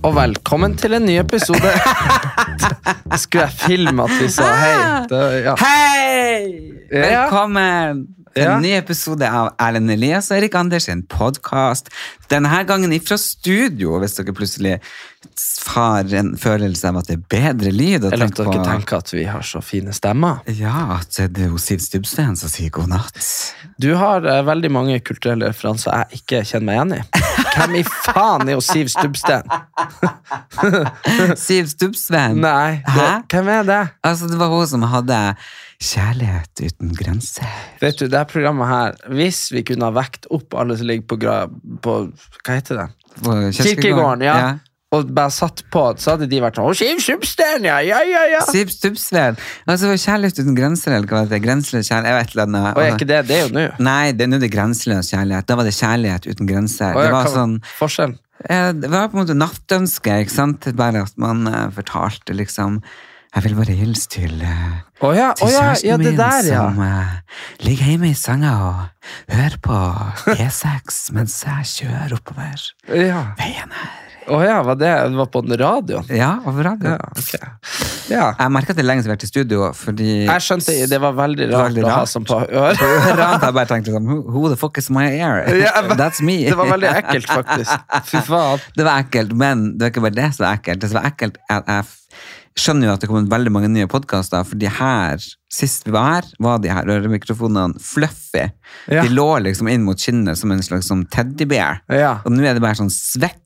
Og velkommen til en ny episode. Skulle jeg filme at vi sa hei? Det, ja. Hei! Velkommen til en ny episode av Erlend Elias og Erik Anders sin podkast. Denne gangen ifra studio, hvis dere plutselig har en følelse av at det er bedre lyd. Eller at dere på- tenker at vi har så fine stemmer. Ja, at det er jo Siv Stubbsteen som sier god natt. Du har uh, veldig mange kulturelle referanser jeg ikke kjenner meg igjen i. Hvem i faen er jo Siv Stubbsten? Siv Stubbsven? Nei, det, hvem er det? Altså, det var hun som hadde Kjærlighet uten grenser. Vet du, det her programmet her, Hvis vi kunne ha vekt opp alle som ligger på, gra på Hva heter det? Kirkegården. ja. Og bare satt på, så hadde de vært sånn Siv Substen, ja, ja, ja! ja. Siv Stubbsveen. Altså, Kjærlighet uten grenser, eller hva det er. Grenseløs kjærlighet, jeg vet ikke hva Og er ikke det det er jo nå? Nei, det er nå det er grenseløs kjærlighet. Da var det kjærlighet uten grenser. Å, ja, det var hva sånn Forskjell? eh, Det var på en måte nattønske, ikke sant? Bare at man uh, fortalte liksom Jeg vil bare hilse til oh Å ja, til ja, kjæresten ja, det min der, ja. som eh, ligger hjemme i senga og hører på E6 mens jeg kjører oppover ja. veien her. Å ja, var det det var på den radioen? Ja, over radioen. Ja, okay. Ja. Jeg merka at det er lenge siden vi har vært i studio, fordi Jeg skjønte det var veldig rart Veldig å ha sånn på øret. Rart, jeg bare tenkte sånn Who the fuck is my ear? That's me. Det var veldig ekkelt, faktisk. Fy faen. Det var ekkelt, men det var ikke bare det som var ekkelt. Det som var ekkelt, at jeg skjønner jo at det kommer veldig mange nye podkaster, fordi her, sist vi var her, var de her øremikrofonene fluffy. Ja. De lå liksom inn mot kinnet som en slags sånn teddybear. Ja. Og nå er det bare sånn svett.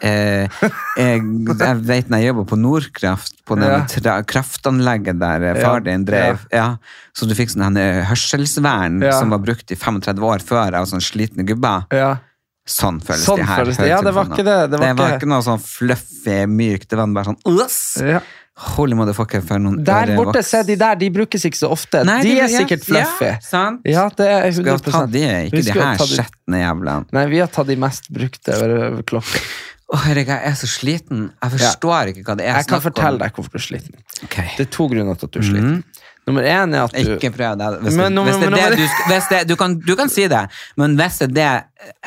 Eh, jeg, jeg vet når jeg jobber på Nordkraft, på det Ja. kraftanlegget der eh, far din drev. Ja. Så du fikk sånn her hørselsvern Ja. som var brukt i 35 år før av sånne slitne gubber. Ja. Sånn føles Sånn de her. føles det. Ja, det var ikke det. Det var ikke- ikke noe sånn fluffy, mykt. Det var bare sånn! Ja. Holy motherfucker for noen Der borte, se de der, de brukes ikke så ofte. Nei, de de, er ja, sikkert fluffy. Ja, sant? Ja, det er Skal ha 100 tatt de, ikke de her ta skjetne jævlene. Nei, vi har tatt de mest brukte øreklokker. Å, herregud, jeg er så sliten. Jeg forstår ikke hva det er Jeg kan fortelle deg hvorfor du er sliten. Okay. Det er to grunner til at du er sliten. Nummer én er at du Ikke prøv det. Hvis, Men det, nå- hvis det er det du, hvis det, du, kan, du kan si det, men hvis det er det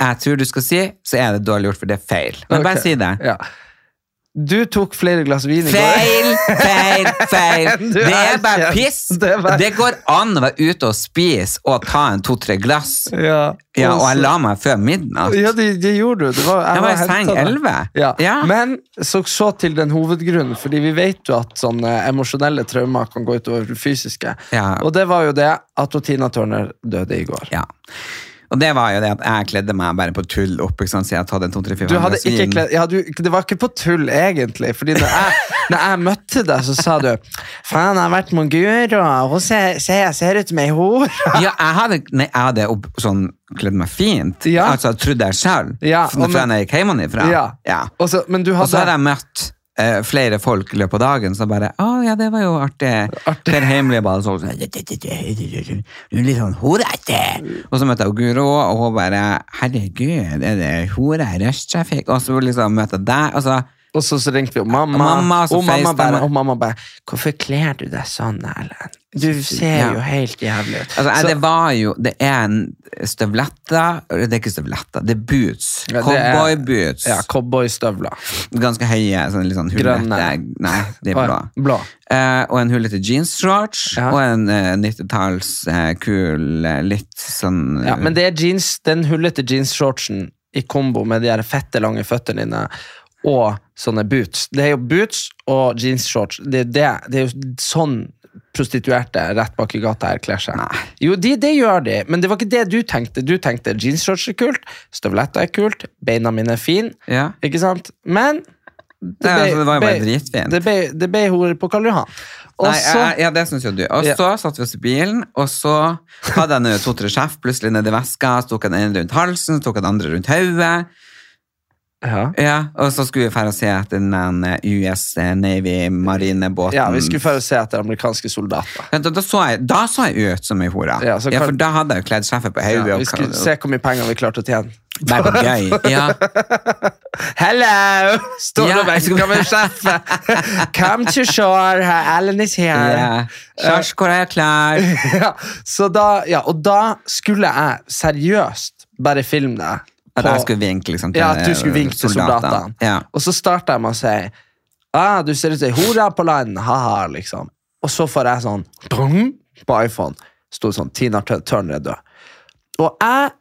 jeg tror du skal si, så er det dårlig gjort, for det er feil. Men bare si det. Ja. Du tok flere glass vin i går. Feil, feil, feil! Det er bare piss! Det bare- Det går an å være ute og spise og ta en to-tre glass. Ja, Ja, og jeg la meg før midnatt. Ja, det, det gjorde du. Det var, Jeg var i seng elleve. Ja. Men så, så til den hovedgrunnen, fordi vi vet jo at sånne emosjonelle traumer kan gå utover det fysiske. Ja. Og det var jo det at Tina Turner døde i går. Ja. Og det var jo det at jeg kledde meg bare på tull opp, ikke sant? så jeg hadde en to, tre, fire, Du hadde ikke kledd, ja, du, det var ikke på tull, egentlig. Fordi når jeg, når jeg møtte deg, så sa du Faen, jeg har vært med Guro, og hun ser, ser, jeg ser ut som ei hore. Ja, jeg hadde, nei, jeg hadde opp, sånn, kledd meg fint. Ja. Altså, trodde jeg selv. Ja, fra jeg gikk hjemmefra. Ja. Ja. Men du Og så hadde hadde jeg møtt eh, flere folk i løpet av dagen som bare Å ja, det var jo artig. Artig. Per Heimly bare sånn Du er litt sånn horete. Og så møtte jeg Guro, og hun bare Herregud, er det hore rushtrafikk? Og så liksom møtte jeg deg. og Altså, Og så, så ringte vi og mamma, Og mamma, og, mamma bare, og mamma bare 'Hvorfor kler du deg sånn, Erlend? Du ser Ja. jo helt jævlig ut.' altså Så- det var jo Det er en støvletter Det er ikke støvletter, det er boots. Ja, Cowboyboots. Ja, cowboystøvler. Ganske høye, sånn litt sånn hullete. Nei, de er blå. blå. Eh, og en hullete jeansshorts, Ja. og en eh, 90-talls eh, kul, eh, litt sånn Ja, men det er jeans, den hullete jeansshortsen i kombo med de her fette, lange føttene dine og sånne boots. Det er jo boots og jeansshorts. Det det, det er jo sånn prostituerte rett bak i gata her kler seg. Jo, de, det gjør de, men det var ikke det du tenkte. Du tenkte jeansshorts er kult, støvletter er kult, beina mine er fine, Ja. ikke sant? Men det Nei, altså, det var jo bare dritfint. Det ble, det ble hore på Karl Johan. Og Nei, så ja, ja, det syns jo du. Og Ja. så satt vi oss i bilen, og så hadde jeg to-tre sjef plutselig nedi veska. Så tok jeg den ene rundt halsen, så tok jeg den andre rundt hodet. Ja. Ja, og så skulle vi fære og se etter den eh, US Navy marinebåten. ja, vi skulle få se etter amerikanske soldater. Da, da, så jeg, da så jeg ut som ei hore. Ja, Ja, for da hadde jeg jo kledd skjeffet på Ja, vi skulle se hvor mye penger vi klarte å tjene. Det er gøy. Ja. Hello! Står Ja, og venker med sjefen. Come to shore, Ellen is here. Yeah. Kjærs, hvor er klær? Ja, så da, ja, og da skulle jeg seriøst bare filme deg. At jeg skulle vinke liksom, til ja, at du skulle vinke til soldatene. Ja. Og så starter jeg med å si ah, Du ser ut som ei hore på land, ha-ha, liksom. Og så får jeg sånn brung, på iPhone. Sto sånn Tina Turner er død. Og jeg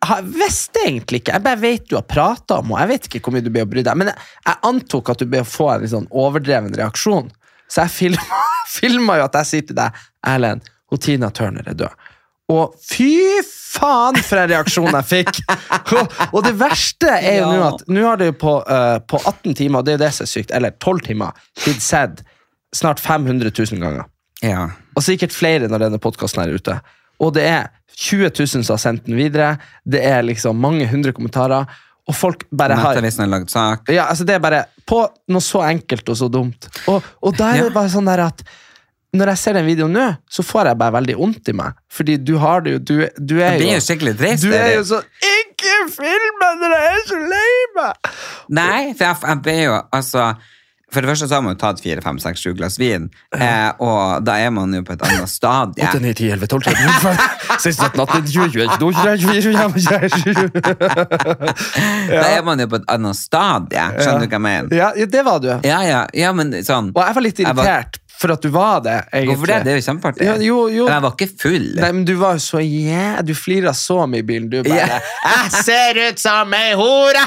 jeg visste egentlig ikke. Jeg bare vet du har prata om henne. Jeg vet ikke hvor mye du ble å bry deg. Men jeg, jeg antok at du ble å få en litt sånn overdreven reaksjon. Så jeg filma, jo at jeg sier til deg, Erlend, Tina Turner er død. Og fy faen for en reaksjon jeg fikk! Og, og det verste er jo nå Ja. at nå har det jo på, uh, på 18 timer, det er jo det som er sykt, eller 12 timer, blitt sett snart 500 000 ganger. Ja. Og sikkert flere når denne podkasten er ute. Og det er 20 000 som har sendt den videre. Det er liksom mange hundre kommentarer. Og folk bare har Nettavisen har lagd sak. ja, altså Det er bare på noe så enkelt og så dumt. Og, og da er det bare sånn der at når jeg ser den videoen nå, så får jeg bare veldig vondt i meg. Fordi du har det jo Du, du er jo jo skikkelig trist. Du er jo sånn Ikke film meg når jeg er så lei meg! Nei, for jeg, jeg ble jo altså For det første så har man jo tatt fire, fem, seks, sju glass vin, eh, og da er man jo på et annet stadie. 8, 9, 10, 11, 12, 13, 14, 16, 18, 19, 20, 21, 22, Da er man jo på et annet stadie, skjønner du hva jeg mener? Ja, det var du. Ja, ja, ja, men sånn Og jeg var litt irritert for at du var det. egentlig. Hvorfor det? Det er jo kjempeartig. Ja, jo, jo. Men jeg var ikke full. Nei, men du var jo så yeah, Du flira så mye i bilen. Du bare yeah. 'Jeg ser ut som ei hore!'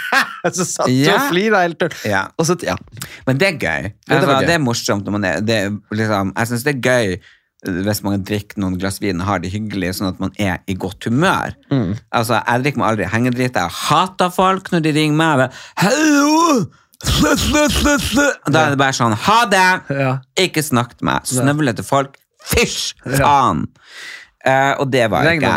så satt du yeah. og flira helt tørt. Ja. Ja. Men det er gøy. Ja, det altså, gøy. det er morsomt. Når man er, det liksom, jeg syns det er gøy eh, hvis man drikker noen glass vin og har det hyggelig, sånn at man er i godt humør. Mm. Altså, Jeg drikker meg aldri hengedrit. Jeg hater folk når de ringer meg. og Da er det bare sånn Ha det! Ja. Ikke snakk til meg. Snøvlete folk. Fysj! Faen! Uh, og det var jeg ikke.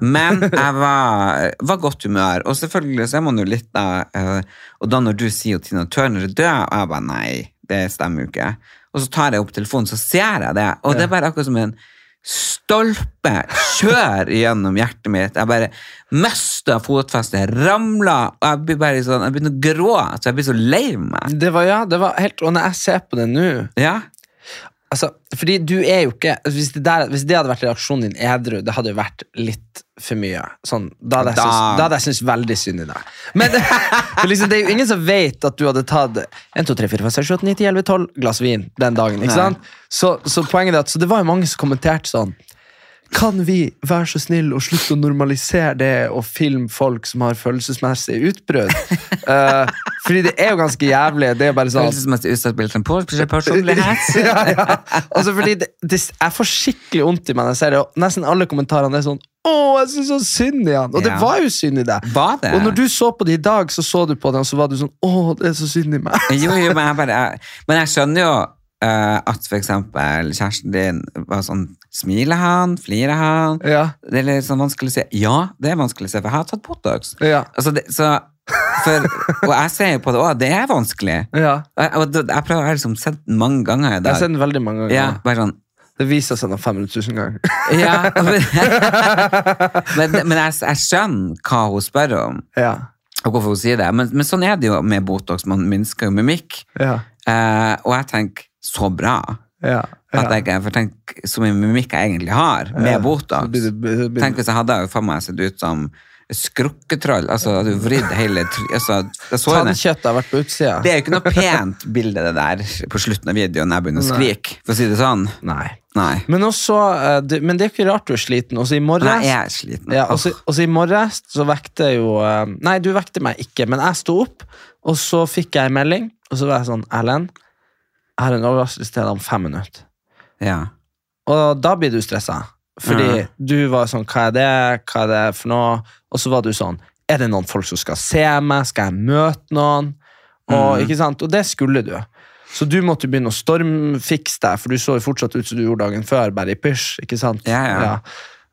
Men jeg var, var godt humør. Og selvfølgelig så er man jo litt da uh, Og da når du sier at Tina Turner er død, og jeg bare nei, det stemmer jo ikke. Og så tar jeg opp telefonen, så ser jeg det. Og det er bare akkurat som en stolpe kjører gjennom hjertet mitt. Jeg bare mista fotfestet, ramla, og jeg blir bare sånn, jeg begynner å gråte, så jeg blir så lei meg. Det var, ja, det var helt Og når jeg ser på det nå Ja, altså, Fordi du er jo ikke altså, hvis, det der, hvis det hadde vært reaksjonen din edru, det hadde jo vært litt for mye. Sånn, da, hadde jeg syns, syntes veldig synd i deg. Men liksom, det er jo ingen som vet at du hadde tatt 1, 2, 3, 4, 5, 6, 7, 8, 9, 10, 11, 12 glass vin den dagen. ikke sant? Så, så poenget er at så det var jo mange som kommenterte sånn Kan vi være så snill og slutte å normalisere det og filme folk som har følelsesmessige utbrudd? Eh, fordi det er jo ganske jævlig. Det er bare sånn følelsesmessig utsatt personlighet. ja, ja. Altså, fordi det, det, jeg får skikkelig vondt i meg når jeg ser det, og nesten alle kommentarene er sånn Å, jeg syns så synd i han! Og det Ja. var jo synd i deg. Var det? Og når du så på det i dag, så så du på det, og så var du sånn Å, det er så synd i meg. Jo, jo, men jeg bare jeg, Men jeg skjønner jo uh, at eksempel kjæresten din var sånn Smiler han? Flirer han? Ja, Det er litt sånn vanskelig å se. Ja, det er vanskelig å se, for jeg har tatt Botox. ja, Altså, det, så, for, og jeg ser jo på det òg, det er vanskelig. ja. Jeg, og det- jeg prøver, jeg har liksom sett den mange ganger i Jeg dag. har sett den veldig mange ganger. ja, bare sånn Det viser seg noen 500 000 ganger. ja, men, men jeg, jeg skjønner hva hun spør om, ja, og hvorfor hun sier det. Men, men sånn er det jo med Botox, man minsker jo mimikk. ja, Eh, og jeg tenker så bra. ja. At ja. jeg, for tenk så mye mimikk jeg egentlig har med Ja, Botox. så blir det- blir det- Tenk hvis jeg hadde for meg sett ut som skrukketroll. Altså, du vridd hele altså. Tannkjøttet har vært på utsida. det er jo ikke noe pent bilde, det der, på slutten av videoen jeg begynner å skrike, for å si det sånn. Nei. Nei. Men, også, eh, men det er ikke rart du er sliten. Også i morges. Ja, også, også i morges så vekte jo eh, Nei, du vekte meg ikke, men jeg sto opp, og så fikk jeg en melding, og så var jeg sånn Erlend, jeg har en overraskelse til deg om fem minutter. Ja. Og da blir du stressa. Fordi Ja. du var sånn Hva er det? Hva er det for noe? Og så var du sånn Er det noen folk som skal se meg? Skal jeg møte noen? Og, Mm. og det skulle du. Så du måtte begynne å stormfikse deg, for du så jo fortsatt ut som du gjorde dagen før, bare i pysj. ikke sant? Ja, ja.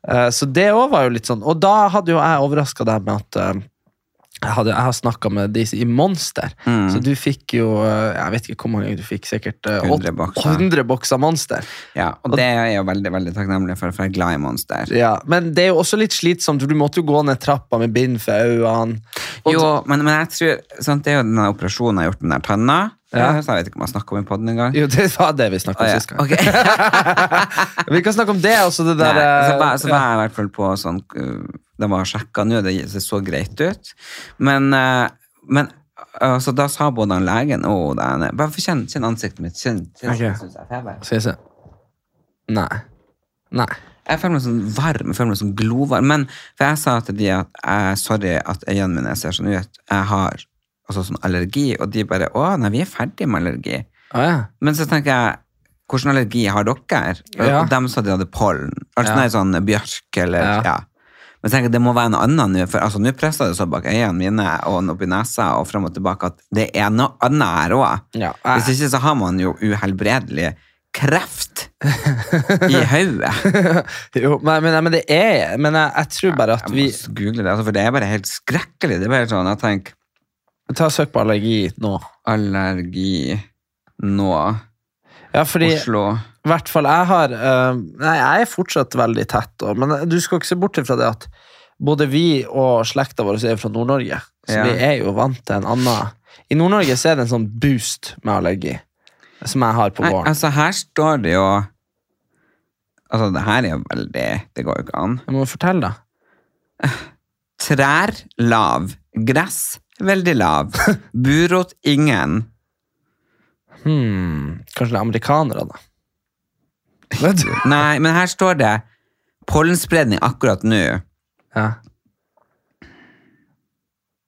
Eh, Så det òg var jo litt sånn. Og da hadde jo jeg overraska deg med at eh, jeg, hadde, jeg har snakka med de i Monster, Mm. så du fikk jo eh, Jeg vet ikke hvor mange du fikk, sikkert eh, 100 åt- bokser. 100 bokser Monster. ja. Og det er jeg jo veldig veldig takknemlig for, for jeg er glad i Monster. Ja, Men det er jo også litt slitsomt, for du måtte jo gå ned trappa med bind for øynene. Og- Jo, men, men jeg tror sant, Det er jo den operasjonen jeg har gjort med den tanna. Ja. Jeg vet ikke om jeg snakka om i podden engang. Jo, det var det vi snakka om Å, ja. sist gang. Okay. Vi kan snakke om det, også det der Nei, så, eh, var, så ja. jeg i hvert fall på sånn Det var sjekka nå, det, det så greit ut. Men, uh, men Så da sa både han legen og den Bare få kjenn, kjenn ansiktet mitt. Kjenn, kjenn, okay. synes jeg er feber. Skal vi se. Nei. Nei. Jeg føler meg sånn varm, jeg føler meg sånn glovarm. Men for jeg sa til de at jeg, sorry at øynene mine ser sånn ut. Jeg har også sånn allergi, og de bare Å, nei, vi er ferdig med allergi. Ah, ja. Men så tenker jeg, hvordan allergi har dere? Og, Ja. og dem sa de hadde pollen. Altså Ja. nei, sånn bjørk eller Ja. Men jeg tenker, det må være noe annet nå, for altså, nå presser det så bak øynene mine og opp i nesa og frem og tilbake at det er noe annet her òg. Ja, Hvis ikke så har man jo uhelbredelig kreft i hodet. Jo, men, men, men det er Men jeg, jeg tror bare at vi Jeg må google det, altså, for det er bare helt skrekkelig. Det er bare sånn, jeg tenker, Ta Søk på allergi nå. allergi nå, Ja, fordi Oslo. I hvert fall, jeg har uh, Nei, jeg er fortsatt veldig tett, og, men du skal ikke se bort fra det at både vi og slekta vår er fra Nord-Norge, så Ja. vi er jo vant til en annen I Nord-Norge så er det en sånn boost med allergi, som jeg har på våren. altså her står det jo Altså, det her er jo veldig Det går jo ikke an. Jeg må fortelle, da. Trær lav. Gress veldig lav. Burot ingen. Hmm, kanskje det er amerikanere, da. Nei, men her står det pollenspredning akkurat nå. Ja.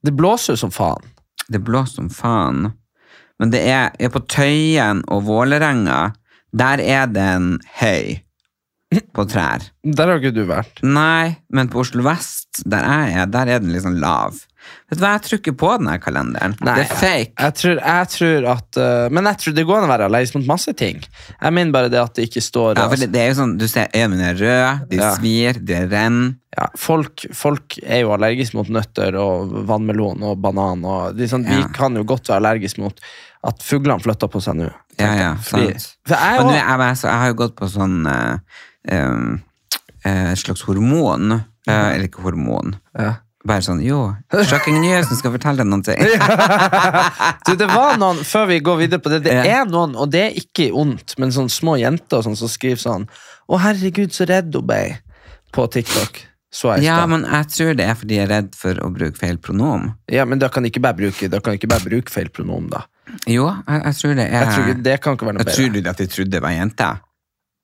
Det blåser jo som faen. Det blåser som faen. Men det er, er på Tøyen og Vålerenga. Der er det en høy på trær. Der har ikke du vært. Nei, men på Oslo vest, der jeg er, der er den liksom lav. Vet du hva, jeg tror ikke på den her kalenderen. Nei, det er fake. Jeg tror, jeg tror at uh, Men jeg tror det går an å være allergisk mot masse ting. Jeg mener bare det at det ikke står Ja, for det, det er jo sånn, Du ser øynene mine er røde, de Ja. svir, de renner. ja, folk, folk er jo allergiske mot nøtter og vannmelon og banan. Og de, sånn, Vi kan jo godt være allergiske mot at fuglene flytter på seg nå. Ja, ja. Fordi- sant. For jeg, Og nå er jeg, jeg har jo gått på sånn uh, eh, et slags hormon. eh, eller ikke hormon. ja. Bare sånn Jo, shocking Newsen skal fortelle deg noen ting. du, det var noen, Før vi går videre på det, det er noen, og det er ikke ondt, men sånne små jenter sånn, som skriver sånn 'Å, herregud, så redd hun ble' på TikTok. Ja, men jeg tror det er fordi jeg er redd for å bruke feil pronom. Ja, men da kan ikke bare bruke, da kan ikke bare bruke feil pronom, da. Jo, jeg, jeg tror det er Jeg tror det kan ikke være noe Jeg bedre. tror du at de trodde det var jente?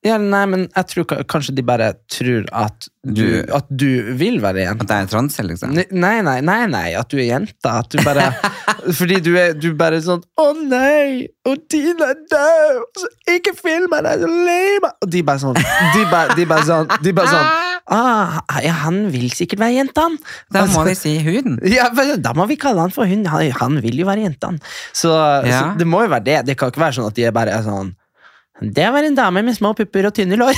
Ja, nei, men jeg tror kanskje de bare tror at du, Du- at du vil være jente. At jeg er transe, liksom? Nei, nei, nei, nei, at du er jente. At du bare Fordi du er du bare sånn Å nei! Og Tina er død! Så ikke film meg! Jeg er så lei meg! Og de bare sånn De bare, de bare sånn, de bare sånn ah, ja, Han vil sikkert være jenta, han. Da Altså- må vi si huden. ja, men Da må vi kalle han for hun. Han, han vil jo være jenta, han. Så, Ja. så det må jo være det. Det kan ikke være sånn at de er bare er sånn Det var en dame med små pupper og tynne lår.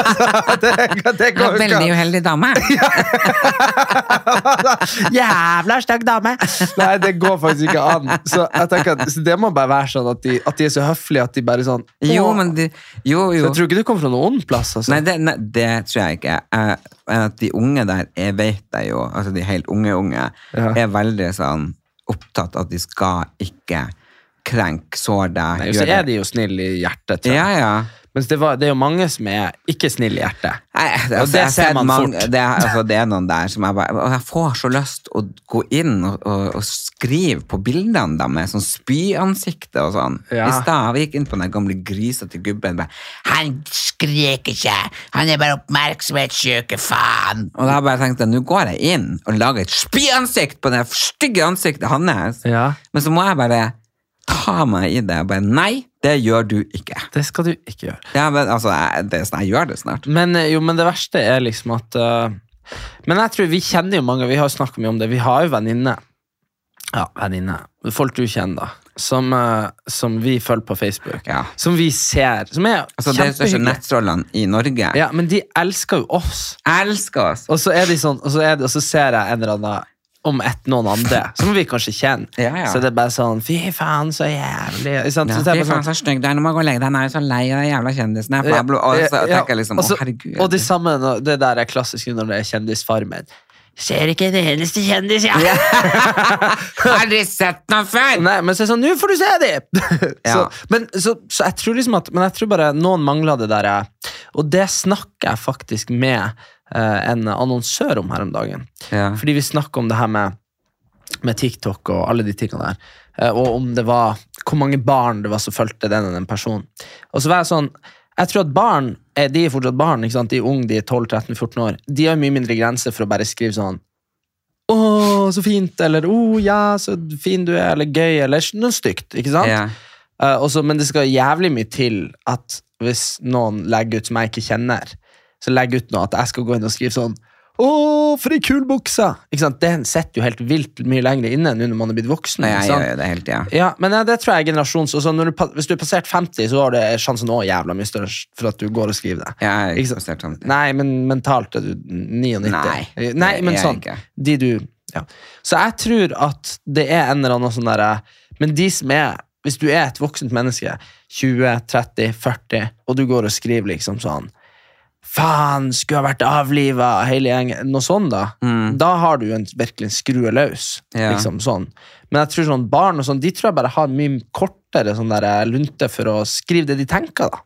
det, det går Veldig uheldig dame. Jævla stygg dame! Nei, det går faktisk ikke an. Så jeg tenker at så Det må bare være sånn at de, at de er så høflige at de bare sånn Jo, men de, jo, Så jeg tror ikke du kommer fra noen ond plass. Altså. Nei, det, nei, det tror jeg ikke. Jeg, at de unge der, jeg vet det jo, altså de helt unge unge, Ja. er veldig sånn opptatt at de skal ikke krenke, sår deg. Så er de jo snille i hjertet. Ja, ja. Mens det, var, det er jo mange som er ikke snille i hjertet. Nei, Og altså, det ser man mange- fort. Det, altså, det er noen der som jeg bare Og jeg får så lyst å gå inn og, og, og skrive på bildene deres, sånn spyansikte og sånn. Ja. I stad vi gikk inn på den gamle grisete gubben. Bare, han skrek ikke, han er bare oppmerksomhetssjuke, faen. Og da bare tenkte jeg, nå går jeg inn og lager et spyansikt på det stygge ansiktet hans. Ja. Men så må jeg bare ta meg i det. Jeg bare, nei, det gjør du ikke. Det skal du ikke gjøre. Ja, men altså, jeg, det, jeg gjør det snart. Men, eh, jo, men det verste er liksom at uh, Men jeg tror vi kjenner jo mange, vi har jo snakket mye om det. Vi har jo venninne. Ja, venninne. Folk du kjenner, da. Som, uh, som vi følger på Facebook. Ja. Som vi ser. Som er Altså, det er ikke største nettrollene i Norge. Ja, men de elsker jo oss. Elsker oss. Og så er de sånn, og så, det, og så ser jeg en eller annen om et noen andre, som vi kanskje kjenner. Ja, ja. Så det er bare sånn Fy faen, så jævlig. Ja, Så fy faen, sånn, så stygg du er. Nå må jeg gå og legge deg. Han er jo så lei av de jævla kjendisene. Pablo. Og så tenker jeg liksom, å herregud. Og det samme, det der er klassisk når det er Kjendisfarmen. Ser ikke en eneste kjendis, jeg! Har du sett noe før? Nei, men så er det sånn, nå får du se dem! så, men, så, så jeg tror liksom at Men jeg tror bare noen mangler det der Og det snakker jeg faktisk med en annonsør om her om dagen. Ja. Fordi vi snakker om det her med, med TikTok og alle de tingene der. Eh, og om det var hvor mange barn det var som fulgte den og den personen. Og så var jeg sånn Jeg tror at barn de er fortsatt barn. ikke sant? De er unge, de er 12-13-14 år. De har mye mindre grenser for å bare skrive sånn å, så fint, eller å, ja, så fin du er, eller gøy, eller noe stygt. ikke sant? Ja. Uh, også, men det skal jævlig mye til at hvis noen legger ut som jeg ikke kjenner, så legger ut noe at jeg skal gå inn og skrive sånn Å, for ei kul bukse! Ikke sant? Det sitter jo helt vilt mye lenger inne nå når man er blitt voksen. Nei, jeg jo det helt, Ja, men eh, det tror jeg er generasjons... Og så når du, hvis du er passert 50, så har det sjansen òg jævla mye større for at du går og skriver det. Jeg er Ikke sant? sånn. Nei, men mentalt er du 99. Nei, Nei men jeg sånn. De du ja. Så jeg tror at det er en eller annen sånn derre Men de som er Hvis du er et voksent menneske, 20, 30, 40, og du går og skriver liksom sånn Faen, skulle ha vært avliva, hele gjengen. Noe sånt, da. Da har du en, virkelig en skrue løs. Mm. Ja. Liksom sånn. Men jeg tror sånn barn og sånn, de tror jeg bare har mye kortere sånn der lunte for å skrive det de tenker, da.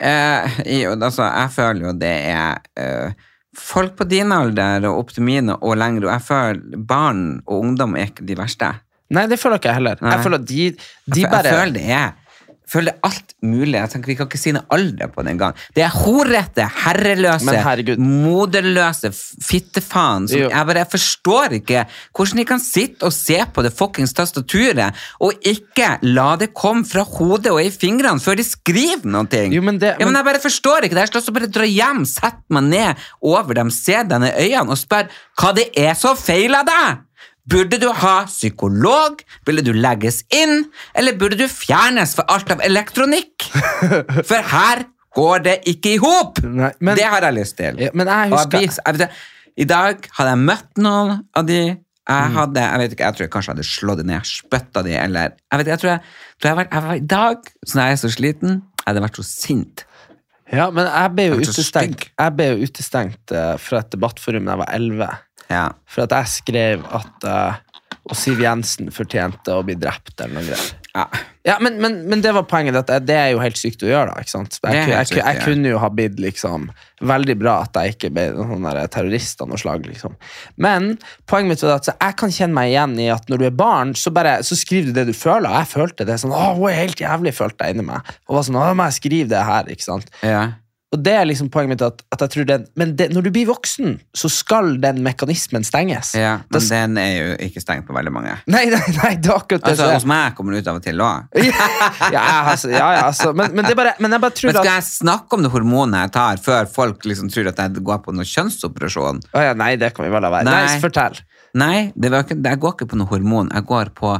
Eh, jo, altså, jeg føler jo det er eh, folk på din alder og opp til mine og lenger, og jeg føler barn og ungdom er ikke de verste. Nei, det føler ikke jeg heller. Nei. Jeg føler de, de jeg, bare jeg føler det er føler det er alt mulig. Jeg tenker Vi kan ikke si noe alder på det gang. Det er horete, herreløse, moderløse fittefaen. Som, Jo. jeg bare jeg forstår ikke hvordan de kan sitte og se på det fuckings tastaturet og ikke la det komme fra hodet og i fingrene før de skriver noe. Jo, men det- ja, men men- jeg bare forstår ikke det. Jeg skal også bare dra hjem, sette meg ned over dem, se dem i øynene og spørre hva det er så feil av deg. Burde du ha psykolog? Ville du legges inn? Eller burde du fjernes for alt av elektronikk? For her går det ikke i hop! Det har jeg lyst til. Ja, men jeg husker- jeg, jeg I dag hadde jeg møtt noen av de jeg Mm. hadde, jeg vet ikke, jeg tror jeg kanskje hadde slått de ned, spytta de, eller jeg vet jeg tror jeg, tror var, var, I dag, så når jeg er så sliten, jeg hadde vært så sint. Ja, men jeg ble jo utestengt, ble utestengt eh, fra et debattforum da jeg var 11. Ja. For at jeg skrev at uh, og Siv Jensen fortjente å bli drept, eller noe greier. Ja. Ja, men, men, men det var poenget, at det er jo helt sykt å gjøre, da. ikke sant? Jeg, Jeg, jeg, jeg kunne jo ha blitt liksom Veldig bra at jeg ikke ble noen terrorist av noe slag, liksom. Men poenget mitt var at jeg kan kjenne meg igjen i at når du er barn, så bare så skriver du det du føler. Og jeg følte det sånn Å, hun er helt jævlig, følte jeg inni meg. Og var sånn Å, må jeg skrive det her, ikke sant? ja. Og det er liksom poenget mitt at, at jeg tror den, Men det, når du blir voksen, så skal den mekanismen stenges. Ja, men da, den er jo ikke stengt på veldig mange. Nei, nei, nei, det er akkurat det. Altså, hos meg kommer det ut av og til òg. ja, altså, ja, ja, altså. Men, men, det bare, men jeg bare tror Men skal at jeg snakke om det hormonet jeg tar, før folk liksom tror at jeg går på noen kjønnsoperasjon? Å ja, Nei, det kan vi vel la være. Nei. Nei, fortell. Nei, det var ikke, jeg går ikke på noe hormon. Jeg går på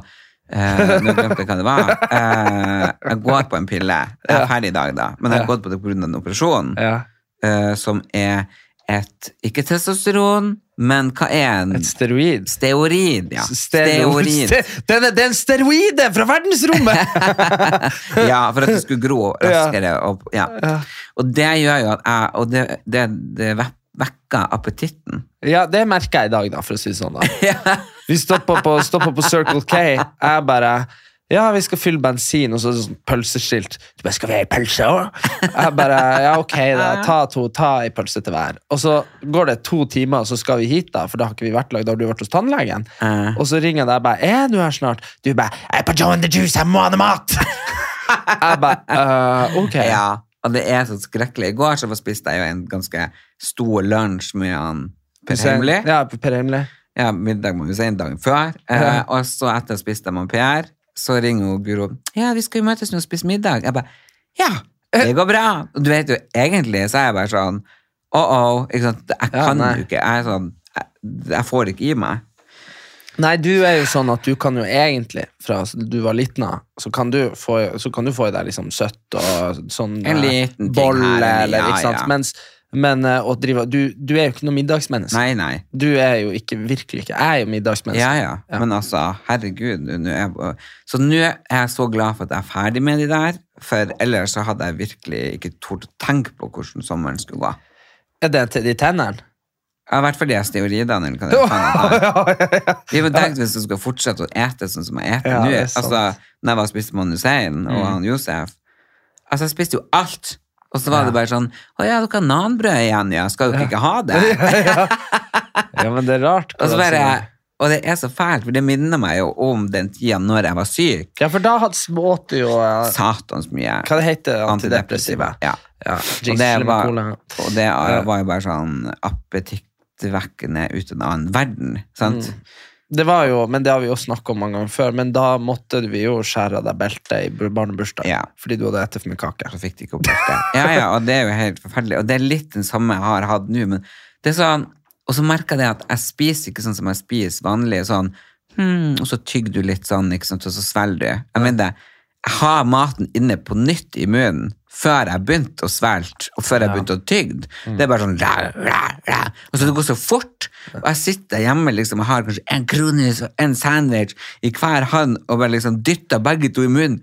eh, Nå glemte jeg hva det var. Eh, jeg går på en pille. Jeg er ferdig i dag, da. Men jeg har gått på det pga. en operasjon eh, som er et Ikke testosteron, men hva er en Et steroid. Steorid, ja. Stero- Steorid. Ste- Den er, en steroide fra verdensrommet! ja, for at det skulle gro raskere. Og, ja. Ja. og det gjør jo at jeg Og det, det, det ve- vekker appetitten. ja, det merker jeg i dag, da, for å si det sånn. da. Vi stopper på, på Circle K. Jeg bare Ja, vi skal fylle bensin, og så er det sånn pølseskilt. Du bare 'Skal vi ha ei pølse òg?' Jeg bare Ja, ok, da. Ta to, ta ei pølse til hver. Og så går det to timer, og så skal vi hit, da, for da har ikke vi vært lag. Da har du vært hos tannlegen. Eh. Og så ringer jeg deg bare 'Er du her snart?' Du bare 'Jeg er på Joe and the Juice, jeg må ha noe mat!' jeg bare uh, Ok. Ja, og det er så skrekkelig. I går så spiste jeg jo en ganske stor lunsj med han Per Heimly. Ja, Per Heimly. Ja, middag må vi si en dag før. Eh, og så etter spiste jeg med Per, så ringer hun Guro. Ja, vi skal jo møtes nå og spise middag. Jeg bare, ja, det går bra. Og du vet jo, egentlig så er jeg bare sånn, oh-oh, ikke sant, jeg kan jo jo ikke, jeg er sånn, jeg, jeg får ikke i meg. Nei, du er jo sånn at du kan jo egentlig, fra du var liten av, så kan du få, så kan du få i deg liksom søtt og sånn En eh, liten ting bolle, her, eller ja, ikke sant. ja. Mens, men eh, å drive, du, du er jo ikke noe middagsmenneske. Nei, nei. Du er jo ikke, virkelig ikke. Jeg er jo middagsmenneske. Ja, ja, Ja. men altså, herregud. nå er så nå er jeg så glad for at jeg er ferdig med de der, for ellers så hadde jeg virkelig ikke tort å tenke på hvordan sommeren skulle gå. Er det til de tennene? Ja, I hvert fall de steroidene. eller Kan jeg faen heter. Vi må tenke hvis du skal fortsette å ete sånn som jeg eter Ja, nå. det. Altså, når jeg var og spiste med Hussein og han Josef Altså, jeg spiste jo alt. Og så var det bare sånn Å ja, dere har nanbrød igjen, ja. Skal dere ikke ha det? Ja, men det er rart. Og så bare Og det er så fælt, for det minner meg jo om den tida når jeg var syk. Ja, for da hadde smått jo eh, Satans mye. Hva det heter antidepressiva. Ja. Ja, Og det, var, og det var jo bare sånn appetittvekkende ut en annen verden. Sant? Mm. Det var jo, men det har vi jo snakket om mange ganger før, men da måtte vi jo skjære av deg beltet i barnebursdag, Ja. fordi du hadde etter for mye kake. Så fikk de ikke opp beltet. Ja, ja, og det er jo helt forferdelig. Og det er litt den samme jeg har hatt nå, men det er sånn Og så merker jeg det at jeg spiser ikke sånn som jeg spiser vanlig, sånn hmm, Og så tygger du litt sånn, ikke sant, og så svelger du. Jeg mener, jeg har maten inne på nytt i munnen før jeg begynte å svelge, og før jeg begynte å tygge. Det er bare sånn ra, ra, ra. Og så det går så fort. Og jeg sitter hjemme liksom, og har kanskje en kronis og en sandwich i hver hånd og bare liksom dytter begge to i munnen.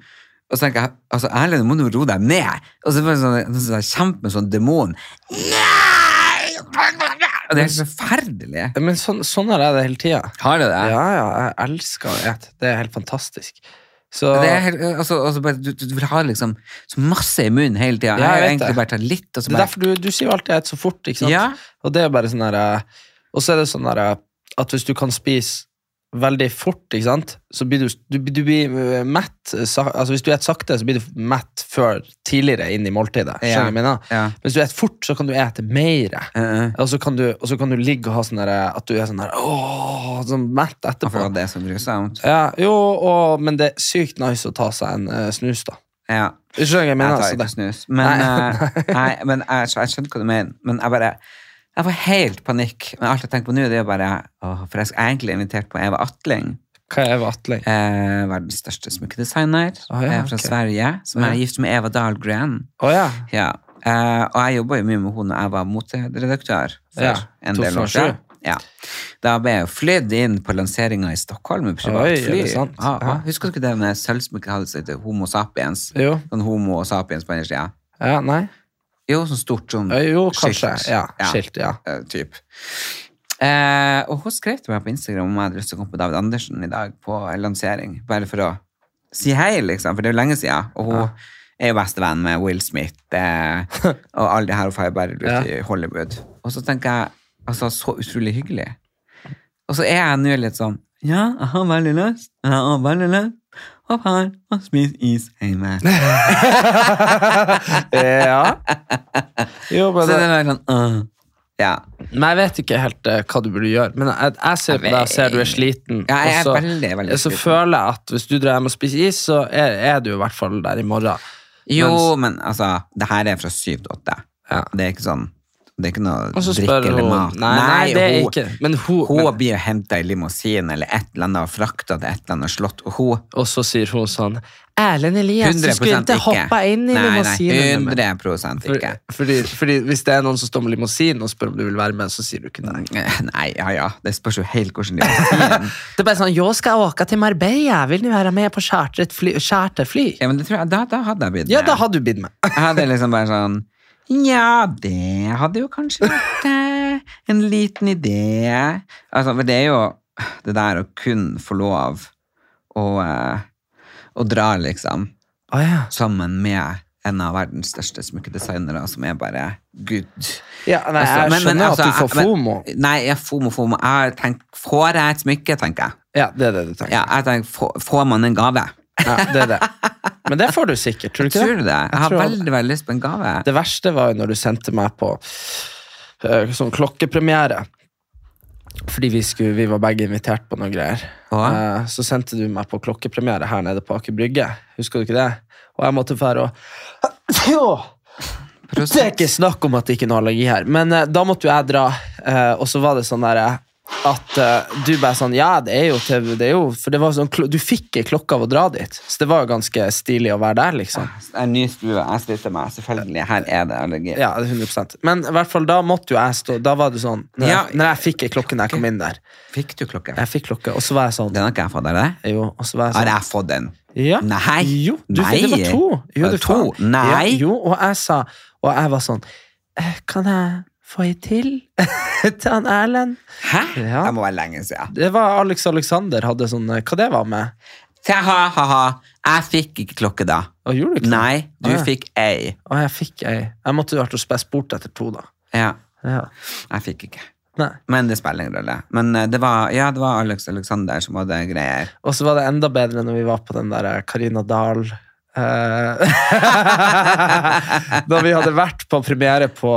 Og så tenker jeg, altså Erlend, må du roe deg ned. Og så bare sånn, sånn, kjempe med sånn demon. Og det er helt forferdelig. Men sånn, sånn har jeg det hele tida. Har du det? Ja, ja, jeg elsker å ete. Det er helt fantastisk. Så Det helt, altså, altså bare, du, du vil ha liksom så masse i munnen hele tida. Jeg jeg egentlig det. bare litt. Det er derfor du, du sier alltid et så fort, ikke sant? Ja. Og det er bare sånn der, eh, Og så er det sånn der, eh, at hvis du kan spise veldig fort, ikke sant, så blir du, du, du blir eh, mett Altså hvis du spiser sakte, så blir du mett før tidligere inn i måltidet. Skjønner du Ja. jeg? Ja. Hvis du spiser fort, så kan du spise mer. Uh eh. Og så kan du, og så kan du ligge og ha sånn at du er sånn der, åh, sånn mett etterpå. Akkurat at det er så grusomt. Ja, jo, og, men det er sykt nice å ta seg en uh, snus, da. Ja. Skjønner jeg Jeg mener? tar Så ikke snus. Men, Nei. nei, men jeg, jeg skjønner hva du mener. Men jeg bare Jeg får helt panikk. Men alt jeg tenker på nå, det er bare åh, For jeg er egentlig invitert på Eva Atling. Hva er Eva Atling? Eh, verdens største smykkedesigner oh, ja, eh, fra okay. Sverige. Som er gift med Eva Dahlgren. Oh, ja. Ja. Eh, og jeg jobba jo mye med henne da jeg var moteredaktør for Ja, en del år 2007. siden. Ja. Da ble jeg flydd inn på lanseringa i Stockholm med privat privatfly. Ja, Ah. Husker du ikke det med sølvsmykket hadde seg til Homo sapiens? Jo. Sånn Homo sapiens på andre sida. Ja, nei. Jo, sånn stort sånn Jo, kanskje. skilt. Ja, skilt, ja. eh, typ. Eh, og hun skrev til meg på Instagram om jeg hadde lyst til å komme på David Andersen i dag på lansering, bare for å si hei, liksom, for det er jo lenge siden. Og hun er jo bestevenn med Will Smith eh, og alle de her, hun får bare ut Ja. i Hollywood. Og så tenker jeg, altså, så utrolig hyggelig. Og så er jeg nå litt sånn, ja, jeg har veldig lyst, jeg har veldig lyst, og her og spis is hjemme. ja. Jo, men, Så det er sånn, uh, ja. men jeg vet ikke helt eh, hva du burde gjøre. Men jeg, jeg ser på deg og ser du er sliten. Ja, jeg er og så, veldig, veldig så sliten. føler jeg at hvis du drar hjem og spiser is, så er, er du i hvert fall der i morgen. Jo, Mens- men altså, det her er fra syv til åtte. Ja. Det er ikke sånn Det er ikke noe drikke eller hun mat. Nei, nei, det er hun, ikke Men hun, hun men, blir henta i limousin eller et eller annet og frakta til et eller annet slott, og hun Og så sier hun sånn Erlend Elias, du skulle ikke hoppe inn i Nei, nei, limousinen. med meg." 100 ikke. For- Fordi, fordi hvis det er noen som står med limousin og spør om du vil være med, så sier du ikke nei. Nei, ja ja, det spørs jo helt hvordan limousin Det er bare sånn, jeg skal åke til Marbella, vil du være med på charterfly? Charter Ja, men det tror jeg, da, da hadde jeg blitt Ja, da hadde du blitt med. Jeg hadde liksom bare sånn Ja, det hadde jo kanskje vært eh, en liten idé. Altså, for det er jo det der å kun få lov å, eh, å dra, liksom, oh, ja. sammen med en av verdens største smykkedesignere, som er bare good. Ja, nei, Altså, jeg men- men skjønner altså, at du får men- FOMO. Nei, jeg FOMO, FOMO. Jeg tenker, får jeg et smykke, tenker jeg. Ja, det er det du tenker. Ja, jeg tenker, får, får man en gave? Ja, det er det. Men det får du sikkert, tror du ikke Tror det? Jeg har tror- veldig, veldig lyst på en gave. Det verste var jo når du sendte meg på eh, sånn klokkepremiere. Fordi vi, skulle, vi var begge invitert på noe greier. Eh, så sendte du meg på klokkepremiere her nede på Aker Brygge. Husker du ikke det? Og jeg måtte dra og Det er ikke snakk om at det ikke er noe allergi her. Men eh, da måtte jo jeg dra, og så var det sånn derre at uh, du bare sånn Ja, det er jo TV, det er jo, For det var sånn, du fikk ei klokke av å dra dit. Så det var jo ganske stilig å være der, liksom. Er en ny stue. Jeg sliter meg. Selvfølgelig. Her er det allergi. Ja, det er 100 Men i hvert fall da måtte jo jeg stå Da var det sånn Når, Ja. jeg, når jeg fikk ei klokke når jeg kom inn der Fikk du klokke? Jeg fikk klokke, og så var jeg sånn Den har ikke jeg fått, eller? Jo, og så var jeg Har sånn jeg fått den? Ja. Nei. Jo, du, Nei. det var to. Jo, det var to? Nei. Ja, jo, og jeg sa Og jeg var sånn «Eh, Kan jeg få ei til? til han Erlend? Hæ? Ja. Det må være lenge siden. Det var Alex Alexander hadde sånn eh, Hva det var med? Ha, ha, ha. Jeg fikk ikke klokke da. Og gjorde du ikke? Nei, du ah, ja. fikk ei. Å, jeg fikk ei. Jeg måtte jo vært og spurt bort etter to, da. Ja, Ja. jeg fikk ikke. Nei. Men det spiller ingen rolle. Men eh, det var, ja, det var Alex Alexander som hadde greier. Og så var det enda bedre når vi var på den der Karina Dahl eh, Da vi hadde vært på premiere på,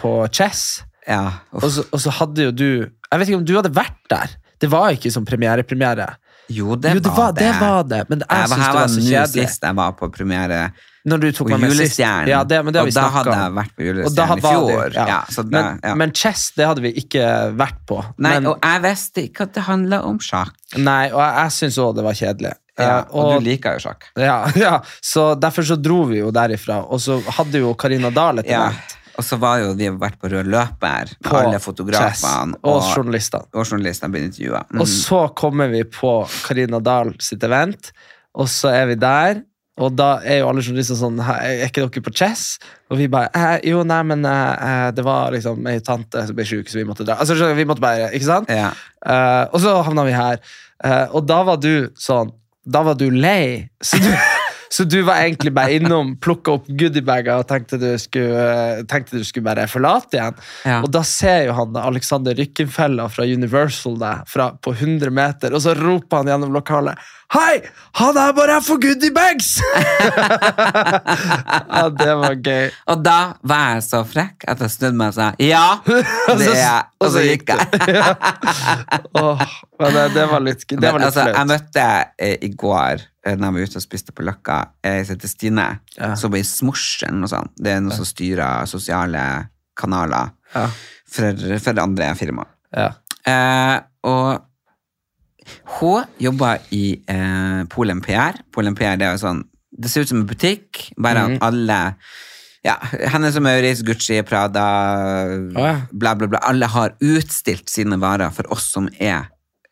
på Chess, Ja, og så, og så hadde jo du Jeg vet ikke om du hadde vært der. Det var ikke som premiere-premiere. Jo, det, Jo, det var det. Var det. Men jeg, Jeg syns det var så kjedelig. sist jeg var på premiere Når du tok på. Julestjernen. Ja, det, det og da hadde jeg vært på Julestjernen i fjor. ja. Men, men chess, det hadde vi ikke vært på. Nei, men, og jeg visste ikke at det handla om sjakk. nei, og jeg, jeg syns òg det var kjedelig. Ja, og, og, du liker jo sjakk. ja, ja, så derfor så dro vi jo derifra. Og så hadde jo Karina Dahl et Ja. event Og så var jo vi vært på rød løper på alle fotografene og og, journalistene. og journalistene ble intervjua. Mm. Og så kommer vi på Karina Dahl sitt event, og så er vi der. Og da er jo alle journalister sånn Er ikke dere på Chess? Og vi bare eh, Jo, nei, men eh, eh, det var liksom ei tante som ble sjuk, så vi måtte dra. Altså, vi måtte bare, ikke sant? Ja. Uh, og så havna vi her. Uh, og da var du sånn Da var du lei. Så du, så du var egentlig bare innom, plukka opp goodiebager og tenkte du, skulle, eh, tenkte du skulle bare forlate igjen. Ja. Og da ser jo han da Alexander Rykkenfella fra Universal deg på 100 meter, og så roper han gjennom lokalet Hei! Han er bare her for goodiebags! ja, det var gøy. Og da var jeg så frekk at jeg snudde meg og sa ja, det er jeg. Og så gikk jeg. oh, det, det var litt, det var Men, altså, jeg møtte eh, i går, da når jeg var ute og spiste på Løkka, ei som heter Stine, Ja. som var i Smosjen og sånn. Det er noe som styrer sosiale kanaler Ja. for, for andre firmaer. Ja. Eh, og hun jobber i eh, Polen PR. Polen PR det er jo sånn Det ser ut som en butikk, bare Mhm. at alle ja, Hennes og Maurits, Gucci, Prada, ja. bla, bla, bla. Alle har utstilt sine varer for oss som er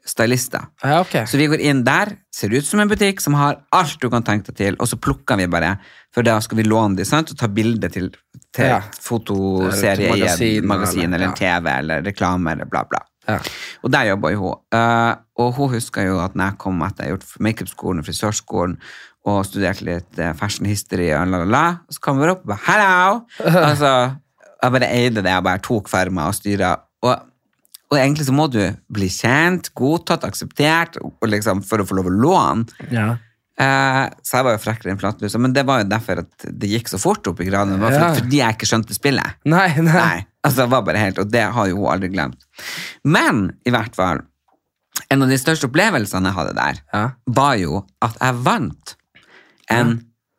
stylister. Ja, ok. Så vi går inn der, ser ut som en butikk som har alt du kan tenke deg til, og så plukker vi bare, for da skal vi låne de, sant, og ta bilde til, til Ja. fotoserie Eller til i magasin, et magasin, eller- eller en. TV, eller reklame, eller bla, bla. Ja. Og der jobber jo hun. Uh, og hun husker jo at når jeg kom etter jeg har gjort makeupskolen og frisørskolen, og studerte litt eh, fashion history og la, la, la, så kom hun opp og bare, hello! altså, jeg bare eide det, jeg bare tok for meg og styret. Og, og egentlig så må du bli kjent, godtatt, akseptert, liksom, for å få lov å låne. Ja. Uh, så jeg var jo frekkere enn flatlusa, men det var jo derfor at det gikk så fort opp i gradene. Ja. fordi jeg ikke skjønte spillet. Nei, nei. Nei, altså det var bare helt, og det har jo hun aldri glemt. Men i hvert fall, en av de største opplevelsene jeg hadde der, Ja. var jo at jeg vant en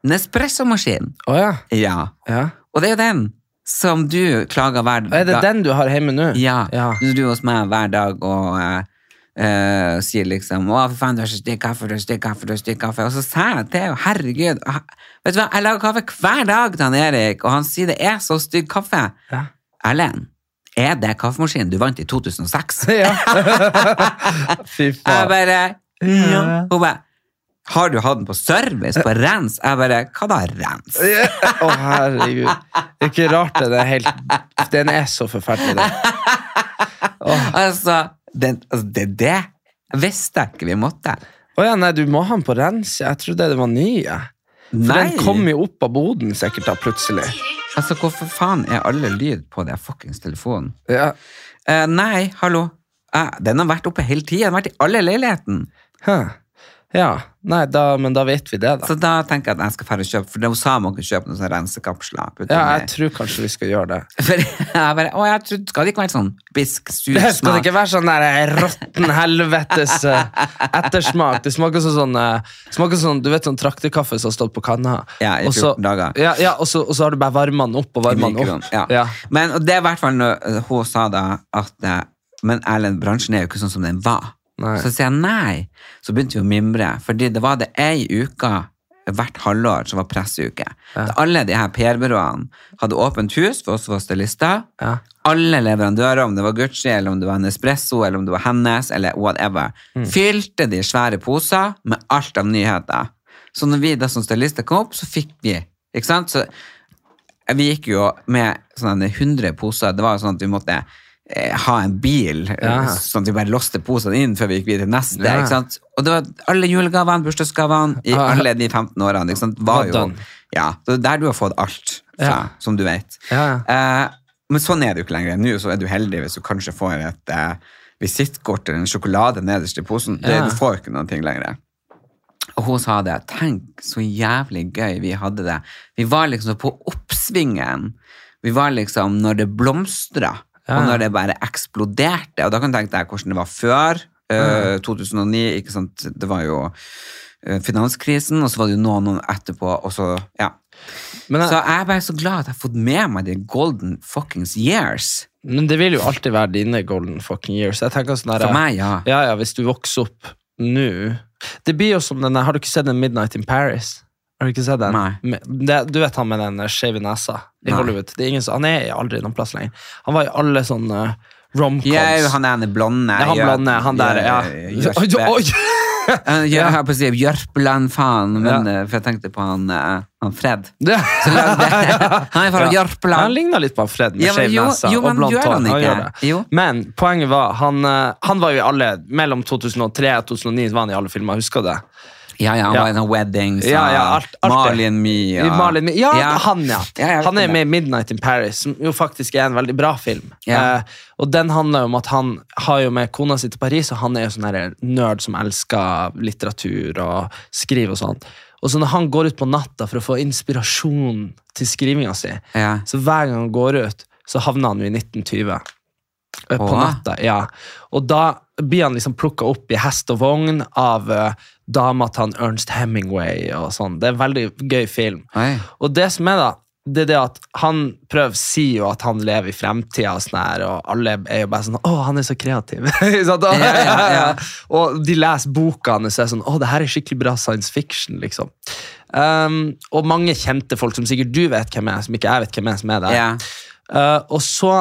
Nespresso-maskin. Å ja. Ja, ja. og det er jo den som du klager hver dag. Er det den du har hjemme nå? Ja, Ja. du er hos meg hver dag og uh, uh, sier liksom 'Å, for faen, du har så stygg kaffe, du har stygg kaffe, du har stygg kaffe'. Og så sa jeg til henne, herregud Vet du hva, jeg lager kaffe hver dag til han Erik, og han sier det er så stygg kaffe. Ja. Erlend, er det kaffemaskinen du vant i 2006? Ja. Fy Jeg faen. bare ja. Hun bare har du hatt den på service, på rens? Jeg bare, hva da rens? Å, herregud. Det er ikke rart den er helt Den er så forferdelig, den. Altså, den, altså, det er det visste jeg ikke vi måtte. Å ja, nei, du må ha den på rens. Jeg trodde det var ny. For Nei. den kom jo opp av boden sikkert da, plutselig. Altså, hvorfor faen er alle lyd på den fuckings telefonen? Ja. Eh, nei, hallo. Eh, den har vært oppe hele tida. Den har vært i alle leiligheten. Hæ. Ja, nei, da, men da vet vi det, da. Så da tenker jeg at jeg skal fære og kjøpe, for hun sa man kunne kjøpe noen sånne rensekapsler. putte Ja, jeg tror kanskje vi skal gjøre det. For jeg bare, å, jeg trodde, skal det ikke være sånn bisk, sur Det skal smak? ikke være sånn der eh, råtten helvetes eh, ettersmak. Det smaker sånn sånn, eh, smaker sånn Du vet sånn traktekaffe som har stått på kanna? Ja, i Og så- 14 dager. Ja, ja og, så, og så har du bare varma den opp og varma den opp. Ja. Ja. Men og det er i hvert fall når eh, hun sa da at eh, Men Erlend, bransjen er jo ikke sånn som den var. Nei. Så sier jeg nei. Så begynte vi å mimre, fordi det var det ei uke hvert halvår som var presseuke. Ja. Alle de her PR-byråene hadde åpent hus for oss som var stylister. Ja. Alle leverandører, om det var Gucci, eller om det var Nespresso, eller om det var Hennes, eller whatever, Mm. fylte de svære poser med alt av nyheter. Så når vi da som stylister kom opp, så fikk vi, ikke sant? Så vi gikk jo med sånne 100 poser. Det var jo sånn at vi måtte ha en bil, eh, Ja. sånn at vi bare låste posene inn før vi gikk videre til neste. Ja. ikke sant? Og det var alle julegavene, bursdagsgavene, i Ja. alle de 15 årene. ikke sant? Var jo, ja, det er der du har fått alt fra, Ja. som du vet. Ja, Eh, men sånn er det jo ikke lenger. Nå så er du heldig hvis du kanskje får et eh, visittkort eller en sjokolade nederst i posen. Det, Du får jo ikke noen ting lenger. Og hun sa det. Tenk så jævlig gøy vi hadde det. Vi var liksom på oppsvingen. Vi var liksom når det blomstra. Og når det bare eksploderte. Og da kan du tenke deg hvordan det var før Uh, 2009. ikke sant? Det var jo eh, finanskrisen, og så var det jo noen noen etterpå, og så Ja. Men, Så jeg er bare så glad at jeg har fått med meg de golden fuckings years. men det vil jo alltid være dine golden fucking years. Jeg tenker sånn der, For meg, ja. Ja, ja, hvis du vokser opp nå Det blir jo som denne Har du ikke sett den Midnight in Paris? Har du ikke sett den? Nei. Det, du vet han med den eh, skjeve nesa i Nei. Hollywood? Det er ingen, han er aldri noen plass lenger. Han var i alle sånne romcoms. Ja, han ene blonde. Ja, han blonde, han der, ja. Eh, gjør- Jeg har på å si Jørpeland, faen, men Ja. eh, for jeg tenkte på han, eh, han Fred. Lagde- han er fra. Jørpeland. Han ligner litt på han Fred med Ja, jo- nese og blondt hår. Men poenget var, han, eh, han var jo i alle Mellom 2003 og 2009 var han i alle filmer, husker du det? Ja, ja, han var i noen Weddings Ja, ja, alt- alt Marlin Marley Ja. Me- ja, han, ja. Han er med i Midnight in Paris, som jo faktisk er en veldig bra film. Eh, og den handler jo om at han har jo med kona si til Paris, og han er jo sånn nerd som elsker litteratur og skriver og sånn. Og så når han går ut på natta for å få inspirasjon til skrivinga si, Ja. så hver gang han går ut, så havner han jo i 1920. eh, På natta, ja. Og da blir han liksom plukka opp i hest og vogn av uh, dama til han Ernst Hemingway og sånn. Det er en veldig gøy film. Oi. Og det som er da, det er det at han prøver sier jo at han lever i fremtida, og, sånn her, og alle er jo bare sånn 'Å, han er så kreativ'. så da, Ja, ja, ja. og de leser boka hans og er sånn 'Å, det her er skikkelig bra science fiction', liksom. Um, og mange kjente folk som sikkert du vet hvem er, som ikke jeg vet hvem er, som er der. Ja. Uh, og så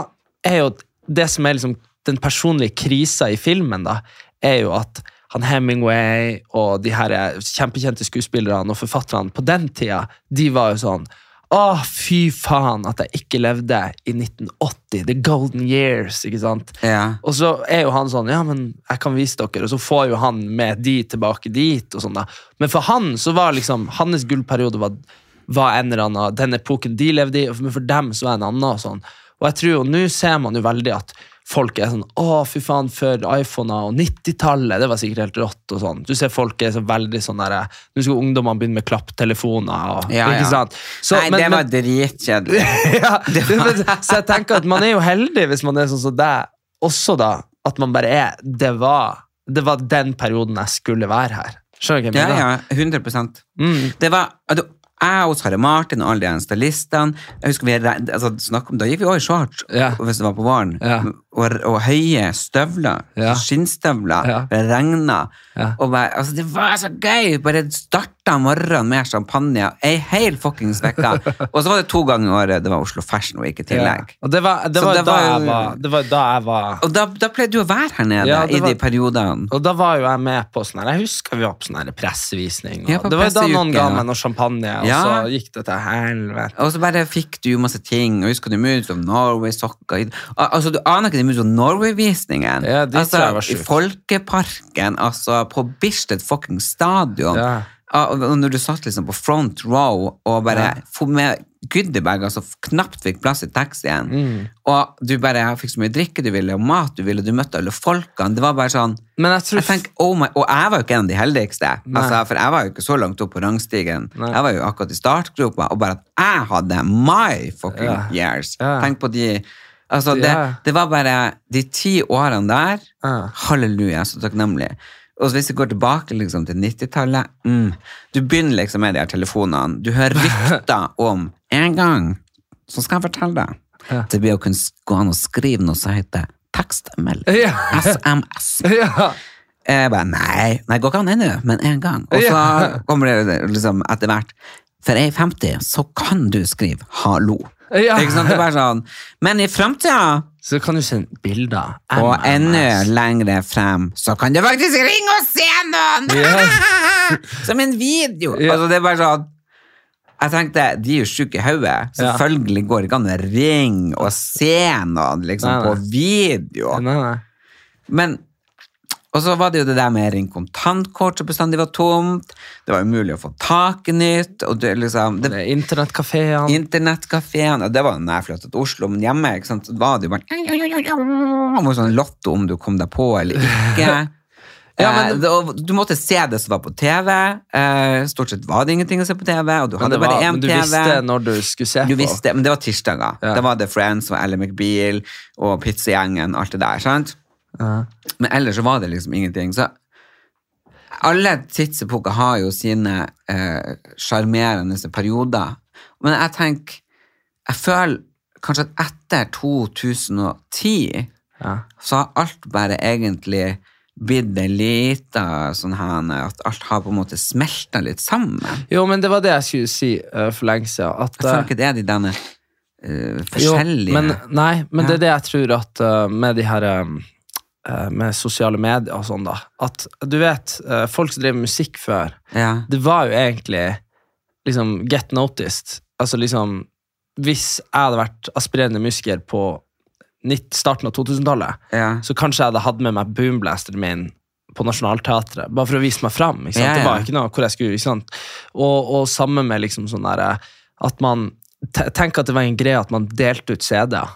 er jo det som er liksom den personlige krisa i filmen, da, er jo at han Hemingway og de her kjempekjente skuespillerne og forfatterne på den tida, de var jo sånn Å, fy faen at jeg ikke levde i 1980. The golden years. ikke sant? Ja. Og så er jo han sånn Ja, men jeg kan vise dere. Og så får jo han med de tilbake dit. og sånn da. Men for han så var liksom Hans gullperiode var, var en eller annen den epoken de levde i, men for dem så var det en annen. og sånn. Og jeg tror jo, nå ser man jo veldig at folk er sånn Å, fy faen, før iPhoner og 90-tallet, det var sikkert helt rått. og sånn. Du ser folk er så veldig sånn der Nå skal ungdommene begynne med klapptelefoner. og, Ja, ikke ja. sant? Så, Nei, men- det var dritkjedelig. ja, så jeg tenker at man er jo heldig hvis man er sånn som deg også, da. At man bare er Det var, det var den perioden jeg skulle være her. Skjønner du hva Ja, jeg mener? ja, 100 Mm. Det var altså, jeg og Sara Martin og alle de stylistene jeg husker vi, altså, snakk om, Da gikk vi også i shorts Ja. hvis det var på våren. Ja. Og, og høye støvler. Ja. Skinnstøvler. Det regna. Altså, det var så gøy! Bare starta morgenen med champagne. Ei hel fuckings uke. og så var det to ganger i året det var Oslo Fashion Week i Ja. tillegg. Og det var, det var, det var jo- jeg var, det var da jeg var Og da, da pleide du å være her nede Ja, i de periodene. og da var jo jeg med på sånn her, Jeg husker vi var på sånn her pressevisning. Ja, det var da noen ga meg noe champagne, og Ja. så gikk det til helvete. Og så bare fikk du jo masse ting. Og husker du Moods of Norway-sokker? Al- Altså, Du aner ikke de Moods of Norway-visningen? Ja, altså, I. Folkeparken, altså på Bislett fucking stadion. Ja. Og når du satt liksom på front row og bare ja. med goodiebag, altså knapt fikk plass i taxien, Mm. og du bare fikk så mye drikke du ville, og mat du ville, du møtte alle folkene, det var bare sånn Men jeg tror jeg tenk, oh my, Og jeg var jo ikke en av de heldigste, altså, for jeg var jo ikke så langt opp på rangstigen. Nei. Jeg var jo akkurat i startgropa, og bare at jeg hadde my fucking Ja. years. Ja. Tenk på de Altså, det, Ja. det var bare de ti årene der. Ja. Halleluja, så takknemlig. Og hvis vi går tilbake liksom, til 90-tallet mm, Du begynner liksom med de her telefonene. Du hører rykter om En gang så skal jeg fortelle deg Ja. det blir å kunne gå an å skrive noe som heter tekstmelding. Ja. SMS. Ja. Jeg bare, nei, det går ikke an ennå, men en gang. Og så kommer det liksom etter hvert For ei 50 så kan du skrive 'hallo'. Ja. Ikke sant? Det er bare sånn. Men i framtida, Så kan du sende bilder. og enda lengre frem, så kan du faktisk ringe og se noen! Ja. Som en video! Ja. Altså, det er bare sånn jeg tenkte, De er jo syke i hodet. Selvfølgelig går det ikke an å ringe og se noen liksom, Nei, nei. på video. Nei, nei. Men Og så var det jo det der med ring kontantkort som bestandig var tomt. Det var umulig å få tak i nytt. Og det, liksom, Internettkafeene. Er Internettkafeene. Og det var når jeg flyttet til Oslo, men hjemme ikke sant, så var det jo bare sånn lotto om du kom deg på eller ikke. Ja, men- Eh, du måtte se det som var på TV. Eh, stort sett var det ingenting å se på TV, og du hadde var, bare én men du visste når du skulle se Du på. visste, men det var tirsdager. Ja. Da var det Friends og Ally McBeal og Pizzagjengen, alt det der. sant? Men ellers så var det liksom ingenting. Så alle tidsepoker har jo sine eh, perioder. Men jeg tenker Jeg føler kanskje at etter 2010 Ja. så har alt bare egentlig blitt en lita sånn her At alt har på en måte smelta litt sammen. Jo, men det var det jeg skulle si uh, for lenge siden. At, Jeg føler eh, ikke det er de denne eh, Jo, forskjellige men, nei, men Ja. det er det jeg tror at uh, med de her um, uh, med sosiale medier og sånn, da. At du vet, uh, folk som drev musikk før, ja. det var jo egentlig liksom get noticed. Altså liksom Hvis jeg hadde vært aspirerende musiker på starten av 2000-tallet, Ja. så kanskje jeg hadde hatt med meg boomblasteren min på Nationaltheatret, bare for å vise meg fram. Ja. Det var ikke noe hvor jeg skulle, ikke? Og, og sammen med liksom sånn der, at man Tenk at det var en greie at man delte ut CD-er.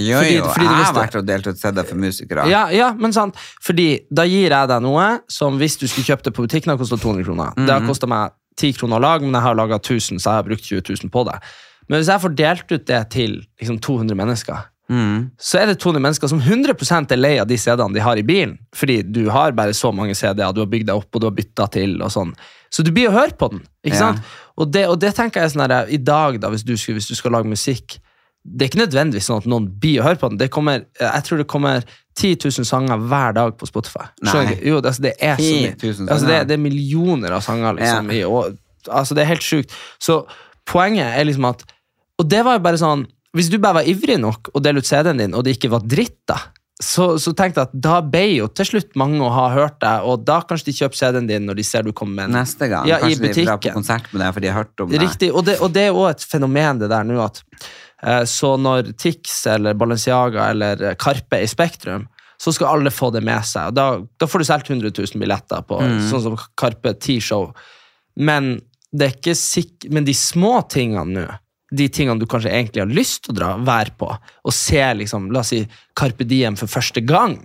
Jo, Fordi- jo, fordi jeg har vært og delt ut CD for musikere. Ja, ja, men sant, fordi da gir jeg deg noe som hvis du skulle kjøpt det på butikken, hadde kosta 200 kroner. Det har kostet meg 10 kroner å lage, men jeg har laget 1000, så jeg har brukt 20 000 på det. Men hvis jeg får delt ut det til liksom 200 mennesker, Mm. så er det 200 mennesker som 100 er lei av de CD-ene de har i bilen. Fordi du har bare så mange CD-er, du har bygd deg opp og du har bytta til. og sånn. Så du blir å høre på den. ikke Ja. sant? Og det, og det tenker jeg sånn her, I dag, da, hvis du, hvis du skal lage musikk Det er ikke nødvendigvis sånn at noen blir å høre på den. Det kommer, jeg tror det kommer 10 000 sanger hver dag på Spotify. Jo, altså, det er så mye. Altså, det, det er millioner av sanger. liksom. Ja. I, og, altså, det er helt sjukt. Så poenget er liksom at Og det var jo bare sånn Hvis du bare var ivrig nok og delte ut CD-en din, og det ikke var dritt, da, så, så tenkte jeg at da ble jo til slutt mange å ha hørt deg, og da kanskje de kjøper CD-en din når de ser du kommer med den. Neste gang. Ja, Kanskje de drar på konsert med deg for de har hørt om deg. Riktig, og det, og det er òg et fenomen, det der nå, at så når Tix eller Balenciaga eller eh, Karpe er i Spektrum, så skal alle få det med seg. Da, da får du solgt 100 000 billetter på sånn som Karpe T-show. Men, det ikke sikk men de små tingene nå, de tingene du kanskje egentlig har lyst til å dra være på, og se liksom, la oss si Carpe Diem for første gang,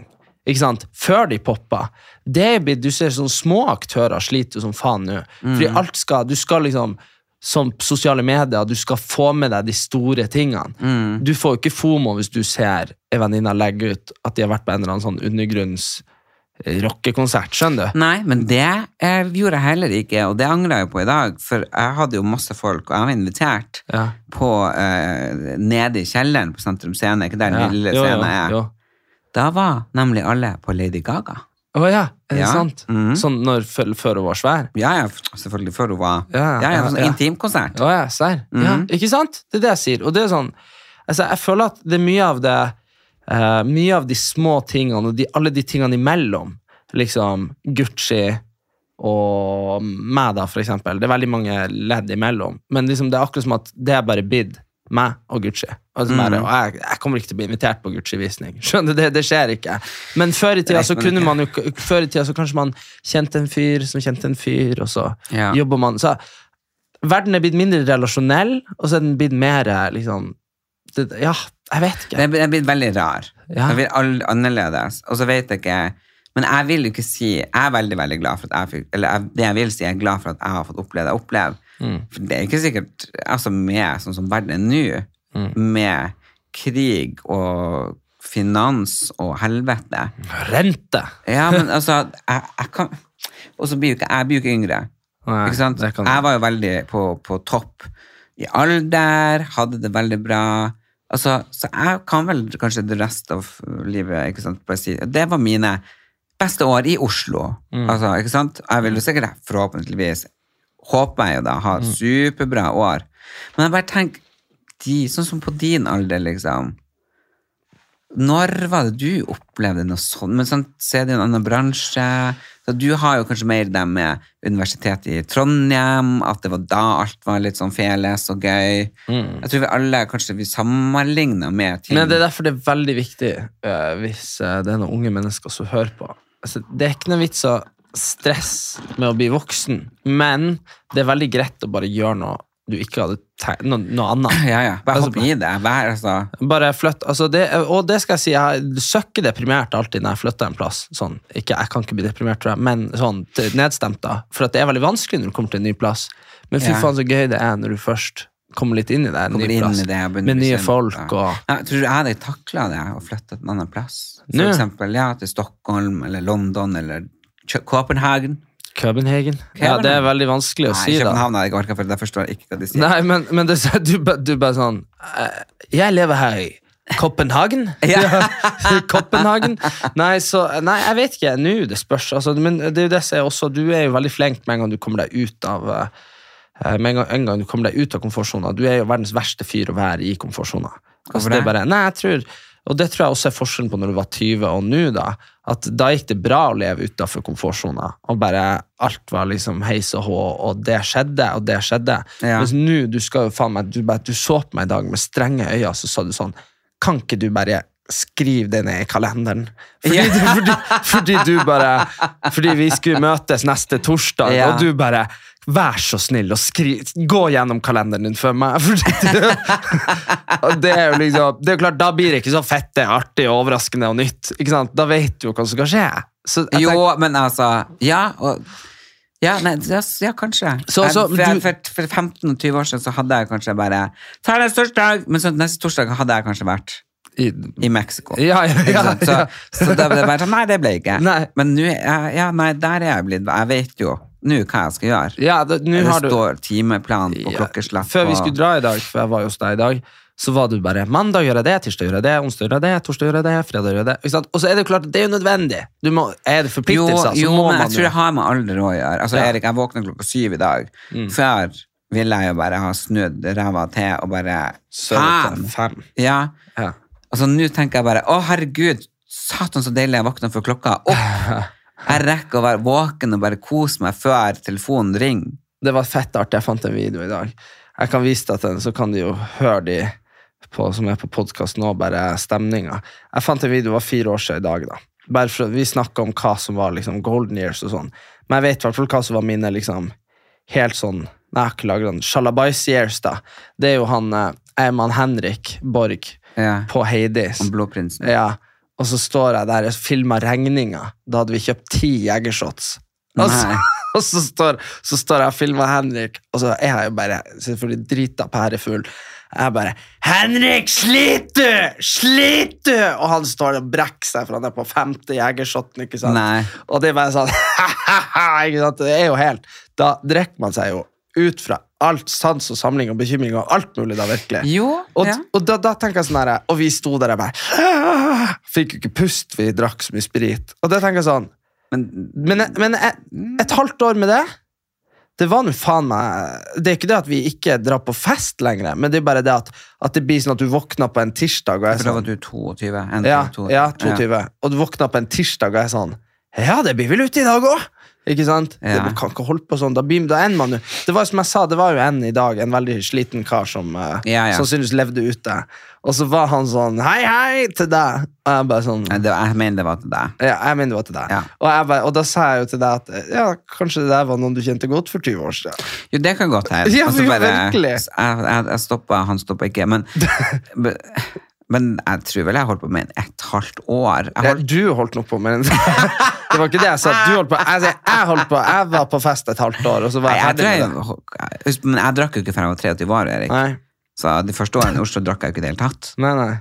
ikke sant? før de popper, det du ser sånne små aktører sliter jo som faen nå. Fordi alt skal, du skal liksom, som sosiale medier, du skal få med deg de store tingene. Du får jo ikke FOMO hvis du ser en venninne legge ut at de har vært på en eller annen sånn undergrunns eh, rockekonsert, skjønner du? Nei, men det jeg gjorde jeg heller ikke, og det angrer jeg på i dag. For jeg hadde jo masse folk, og jeg var invitert Ja. på uh, nede i kjelleren på Sentrum Scene, ikke der Ja. lille scenen er. jo. Da var nemlig alle på Lady Gaga. Å ja, er det Ja. sant? Mhm. Sånn når, før, hun var svær? Ja, ja, selvfølgelig før hun var Ja, Ja, ja, sånn ja. intimkonsert. Å ja, serr. ja, Mhm. ikke sant? Det er det jeg sier. Og det er sånn, altså, jeg føler at det er mye av det uh, Mye av de små tingene og de, alle de tingene imellom, liksom Gucci og meg, da, for eksempel. Det er veldig mange ledd imellom. Men liksom, det er akkurat som at det er bare blitt meg og Gucci. Og, så Mm. bare, og jeg, jeg kommer ikke til å bli invitert på Gucci-visning. Skjønner det, det skjer ikke. Men før i tida så kunne man jo Før i tida så kanskje man kjente en fyr som kjente en fyr, og så Ja. jobber man så Verden er blitt mindre relasjonell, og så er den blitt mer liksom det, Ja, jeg vet ikke. Det er- blitt veldig rar. Ja. Det blir all, annerledes. Og så vet jeg ikke Men jeg vil jo ikke si Jeg er veldig veldig glad for at jeg fikk Eller jeg, det jeg vil si, jeg er glad for at jeg har fått oppleve det jeg opplever. Mm. For det er ikke sikkert Altså med sånn som verden er nå, Mm. med krig og finans og helvete Rente! Ja, men altså jeg, jeg kan Og så blir jo ikke jeg blir ikke yngre. Nei, ikke sant? Jeg var jo veldig på, på topp i alder, hadde det veldig bra. Altså, så jeg kan vel kanskje det rest av livet ikke sant, bare si Det var mine beste år i Oslo. Mm. Altså, ikke sant? Jeg vil jo sikkert forhåpentligvis håper jeg jo da har Mm. superbra år. Men jeg bare tenker de, sånn som på din alder, liksom. Når var det du opplevde noe sånt? Men sånn, så er det en annen bransje. Så du har jo kanskje mer det med universitetet i Trondheim, at det var da alt var litt sånn feles og gøy. Jeg tror vi alle kanskje vi sammenligner med ting. Mm. Men det er derfor det er veldig viktig uh, hvis eh, det er noen unge mennesker som hører på. Altså, det er ikke noe vits å stresse med å bli voksen, men det er veldig greit å bare gjøre noe du ikke hadde tenkt, noe, noe annet. Ja, ja. Bare Altså, hopp i det. Vær, altså. Bare flytt, altså det, og det skal jeg si, jeg søkker deprimert alltid når jeg flytter en plass. Sånn, ikke, jeg kan ikke bli deprimert, tror jeg, men sånn nedstemt da. For det er veldig vanskelig når du kommer til en ny plass. Men fy Ja. faen så gøy det er når du først kommer litt inn i det, en Kommer ny plass. det med nye folk og... Ja, tror du jeg hadde takla det å flytte til en annen plass? For Nå? eksempel ja, til Stockholm eller London eller Copenhagen. Københagen? Ja, det er veldig vanskelig å Nei, si. København er ikke orka for, jeg forstår ikke hva de sier. Nei, men, men det, du, du bare sånn eh, Jeg lever her i Copenhagen? Ja. Copenhagen? Nei, så, nei, jeg vet ikke. Nå, det spørs. Altså, men det er jo det som er også, du er jo veldig flink med en gang du kommer deg ut av eh, med en gang, en gang du kommer deg ut av komfortsona. Du er jo verdens verste fyr å være i komfortsona. Altså, det? det? er bare, nei, jeg tror, og det tror jeg også er forskjellen på når du var 20 og nå. Da at da gikk det bra å leve utafor komfortsona. Og bare alt var liksom heis og hå, og det skjedde, og det skjedde. Ja. Mens nå, du skal jo faen meg Du, bare, du så på meg i dag med strenge øyne, så sa du sånn Kan ikke du bare skrive det ned i kalenderen? Fordi, Ja. du, fordi, fordi du bare Fordi vi skulle møtes neste torsdag, Ja. og du bare Vær så snill og skri Gå gjennom kalenderen din for meg. Og det er jo liksom Det er jo klart, Da blir det ikke så fette, artig, overraskende og nytt. Ikke sant? Da vet du jo hva som skal skje. Jo, tenker- men altså Ja, og ja, nei, ja, kanskje. Så- så jeg- for, for 15 20 år siden så hadde jeg kanskje bare Ta torsdag! Men så neste torsdag hadde jeg kanskje vært I, i Mexico. ja, ja, ja. Så, så da ble det bare sånn Nei, det ble ikke. Nei. Men nå ja, nei, der er jeg blitt Jeg vet jo nå hva jeg skal gjøre. ja, det, det har du står timeplan på Ja, klokkeslett. Før vi skulle dra i dag, for jeg var jo hos deg i dag, så var du bare mandag gjør jeg det, tirsdag gjør jeg det, onsdag gjør jeg det, torsdag gjør jeg det, fredag gjør jeg det. Og så er det jo klart, det er jo nødvendig. Du må, er det forpliktelser, jo så må men man jeg tror det har med alder å gjøre. Altså, Ja. Mm. Erik, jeg våkna klokka syv i dag. Før ville jeg jo bare ha snudd ræva til og bare Fem! Fem. Ja. Ja. Altså, nå tenker jeg bare Å, herregud, satan så deilig jeg våkna før klokka opp. Jeg rekker å være våken og bare kose meg før telefonen ringer. Det var fett artig, jeg fant en video i dag. Jeg kan vise deg den, så kan de jo høre de på, som er på podkast nå, bare stemninga. Jeg fant en video, det var fire år siden i dag, da. Bare for, Vi snakka om hva som var liksom golden years og sånn. Men jeg vet i hvert fall hva som var mine liksom helt sånn Nei, jeg har ikke lagra den. Shalabais years, da. Det er jo han eh, Henrik Borg Ja. på Heidis. Om Blåprinsen. Ja, og så står jeg der og filmer regninga. Da hadde vi kjøpt ti jegershots. Og så, og så, står, så står jeg og filmer Henrik, og så er jeg jo bare selvfølgelig drita pærefull. Jeg bare 'Henrik, sliter du? Sliter du?' Og han står og brekker seg, for han er på femte jegershoten. ikke sant? Nei. Og det er bare sånn ikke sant? Det er jo helt Da drikker man seg jo ut fra alt sans og samling og bekymring og alt mulig, da, virkelig. Jo, Og, ja. og da, da tenker jeg sånn her Og vi sto der og bare Fikk jo ikke pust, vi drakk så mye sprit. Og da tenker jeg sånn Men Men, men et, et halvt år med det Det var nå faen meg Det er ikke det at vi ikke drar på fest lenger, men det er bare det at, at det blir sånn at du våkner på en tirsdag og er For da sånn var du 22? En, ja, 22. ja, 22. Og du våkner på en tirsdag og er sånn Ja, det blir vel ute i dag òg! Ikke sant? Ja. Det, kan ikke holde på sånn. Da, da ender man jo Det var som jeg sa, det var jo en i dag, en veldig sliten kar som uh, Ja, ja. sannsynligvis levde ute. Og så var han sånn Hei, hei til deg! Og jeg bare sånn det, jeg mener det var til deg. ja, jeg mener det var til deg. Ja. Og, jeg bare, og da sa jeg jo til deg at ja, kanskje det der var noen du kjente godt for 20 år siden. Jo, det kan godt hende. Ja, altså, jo, virkelig. Jeg, jeg, jeg stoppa, han stoppa ikke. Men, men jeg tror vel jeg holdt på med en et halvt år. Jeg holdt, du holdt nok på med en Det var ikke det jeg sa. Du holdt på. Jeg, jeg holdt på. Jeg var på fest et halvt år, og så var jeg jeg, ferdig med det. men jeg drakk jo ikke før jeg var 23 år, Erik. Nei, Så de første årene i Oslo drakk jeg jo ikke i det hele tatt. nei, nei.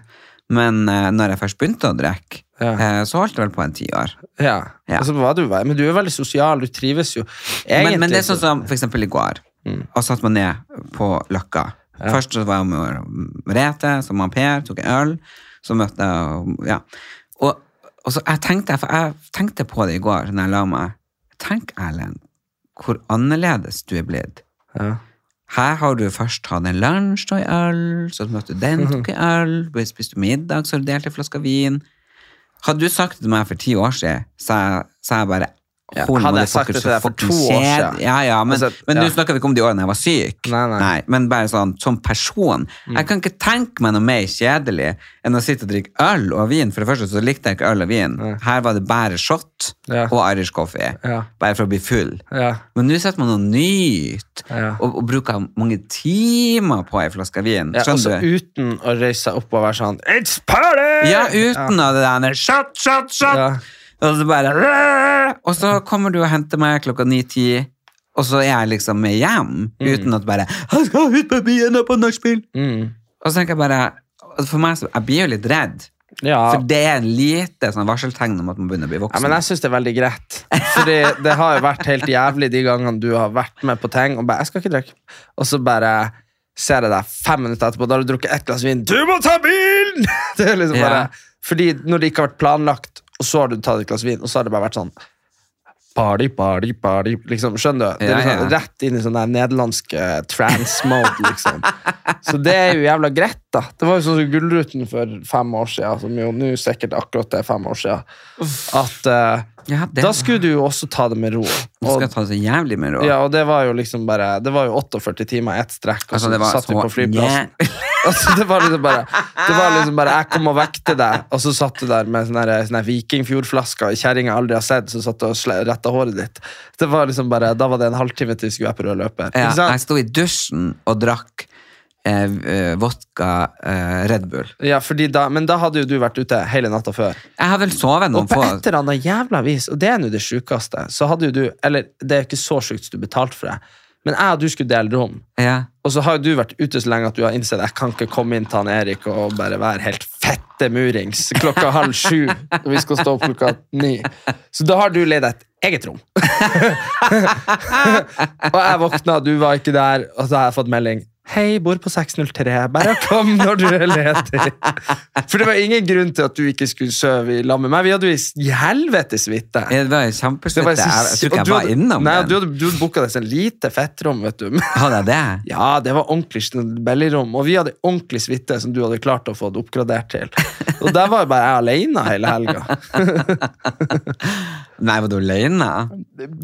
Men uh, når jeg først begynte å drikke, Ja. uh, så holdt jeg vel på en tiår. Ja. Ja. Og så var du, men du er veldig sosial, du trives jo. Egentlig, Men, men det er sånn som for eksempel i går. Mm. Og satt meg ned på Løkka. Først så var jeg med Merete, så med Per, tok en øl. Så møtte jeg Ja. Og, og så jeg tenkte, for jeg tenkte på det i går når jeg la meg. Tenk, Erlend, hvor annerledes du er blitt. ja. Her har du først hatt en lunsj og en øl, så møtte du den, tok en øl, spiste middag, så delte du en flaske vin. Hadde du sagt det til meg for ti år siden, så jeg, så jeg bare Ja, hadde jeg sagt dette deg for to år siden. Ja, ja, men, Altså, men ja. nå snakker vi ikke om de årene jeg var syk. Nei, nei. men bare sånn som person. Mm. Jeg kan ikke tenke meg noe mer kjedelig enn å sitte og drikke øl og vin. For det første så likte jeg ikke øl og vin. Her var det bare shot Ja. og Irish coffee. Ja. Bare for å bli full. Ja. Men nå setter man nyter, Ja. og, og bruker mange timer på ei flaske vin. Ja, Skjønner du? uten å reise seg opp og være sånn It's party! Ja, uten av det der shot, shot, shot. Og så bare Og så kommer du og henter meg klokka ni-ti, og så er jeg liksom med hjem, uten at bare 'Han skal ut på byen og på nachspiel'. Mm. Og så tenker jeg bare For meg så Jeg blir jo litt redd. Ja. For det er en lite sånn varseltegn om at man begynner å bli voksen. Ja, men jeg syns det er veldig greit. Fordi det har jo vært helt jævlig de gangene du har vært med på ting og bare 'Jeg skal ikke drikke', og så bare ser jeg deg fem minutter etterpå, da har du drukket ett glass vin. 'Du må ta bilen!' Det er liksom Ja. Fordi når det ikke har vært planlagt, og så har du tatt et glass vin, og så har det bare vært sånn Party, party, party. Liksom, skjønner du? Det er liksom. Rett inn i sånn der nederlandsk eh, trans-mode, liksom. Så det er jo jævla greit, da. Det var jo sånn som Gullruten for fem år siden, som jo nå sikkert akkurat er fem år siden, at eh, Ja, det da skulle du jo også ta det med ro. Du skal Og, ta det så jævlig med ro. ja, og det var jo liksom bare Det var jo 48 timer i ett strekk, og Altså, så det var satt vi så på flyplassen. Altså, det var liksom bare Det var liksom bare Jeg kom og vekte deg, og så satt du der med sånne, her- sånne her Vikingfjordflasker, kjerring jeg aldri har sett, som satt du og sle- retta håret ditt. Det var liksom bare Da var det en halvtime til vi skulle være på rød løper. Ja, jeg sant? sto i dusjen og drakk vodka eh, Red Bull. Ja, da, men da hadde jo du vært ute hele natta før. Jeg har vel sovet Og noen på få et eller annet jævla vis, og det er nå det sjukeste, så hadde jo du Eller det er ikke så sjukt du betalte for det, men jeg og du skulle dele rom. ja. Og så har jo du vært ute så lenge at du har innsett jeg kan ikke komme inn til han Erik og bare være helt fette murings klokka halv sju og vi skal stå opp klokka ni. Så da har du leid et eget rom. og jeg våkna, du var ikke der, og så har jeg fått melding. Hei, bor på 603. Bare kom når du er ledig. For det var ingen grunn til at du ikke skulle sove i lag med meg. Vi hadde jo i helvetes suite. Det var kjempesuite. Jeg, tror ikke jeg var innom Nei. Du hadde, du hadde booka deg et lite fettrom, vet du. Hadde jeg det? Ja, det var ordentlig sånn bellyrom, og vi hadde ordentlig suite som du hadde klart å få det oppgradert til. Og der var jo bare jeg alene hele helga. Nei, var du alene?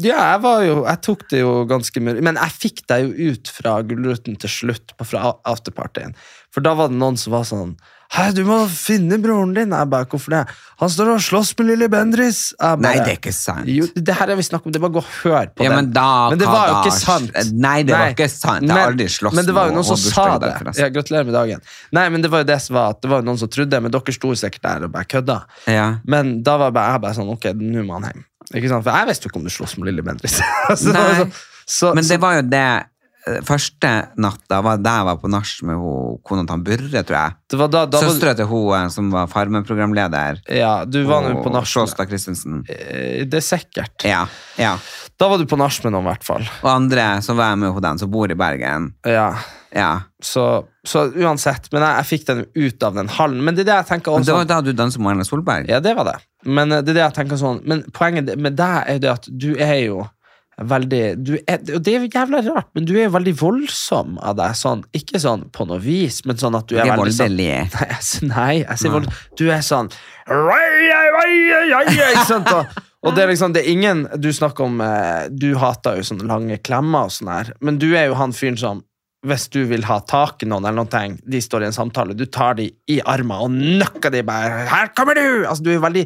Ja, jeg var jo Jeg tok det jo ganske mye Men jeg fikk deg jo ut fra Gullruten til slutt, på- fra afterpartyen. For da var det noen som var sånn Hei, du må finne broren din. Jeg bare, hvorfor det? Han står og slåss med lille Bendris. Nei, det er ikke sant. Jo, det her er vi snakket om. Det var gå og høre på Ja, men da, Men det var jo ikke sant. Nei, det var ikke sant. Jeg har aldri slåss Men det var jo noen som sa det. Ja, gratulerer med dagen. Nei, men det var jo det som var at det var noen som trodde, men dere sto sikkert der og bare kødda. Ja. Men da var bare, jeg bare sånn, ok, nå må han hjem. Ikke sant? For jeg visste jo ikke om du sloss med lille Bendris. så, Nei. sånn- så, Men det var jo det Første natta var da jeg var på nach med ho- kona til Burre, tror jeg. det var da, da var, Søstera til hun eh, som var Farmen-programleder. Ja, du var nå på nach. Sjåstad Christensen. Eh, Det er sikkert. Ja, ja. Da var du på nach med noen, i hvert fall. Og andre så var jeg med hun den som bor i Bergen. Ja. Ja. Så, så uansett, men jeg, jeg fikk den ut av den hallen. Men det er det jeg tenker også. Men det var da du danset med Erna Solberg. Ja, det var det. Men eh, det er det jeg tenker sånn Men poenget med deg er jo det at du er jo veldig du er, Og det er jævla rart, men du er jo veldig voldsom av deg. Sånn, ikke sånn på noe vis, men sånn at du er er veldig sånn voldelig. Nei, jeg, nei, jeg sier vold, Du er sånn? Og, Og det er liksom, det er ingen Du snakker om eh, Du hater jo sånne lange klemmer og sånn her, men du er jo han fyren som hvis du vil ha tak i noen, eller ting, de står i en samtale, du tar de i armen og nøkker de bare 'Her kommer du!' Altså, du er veldig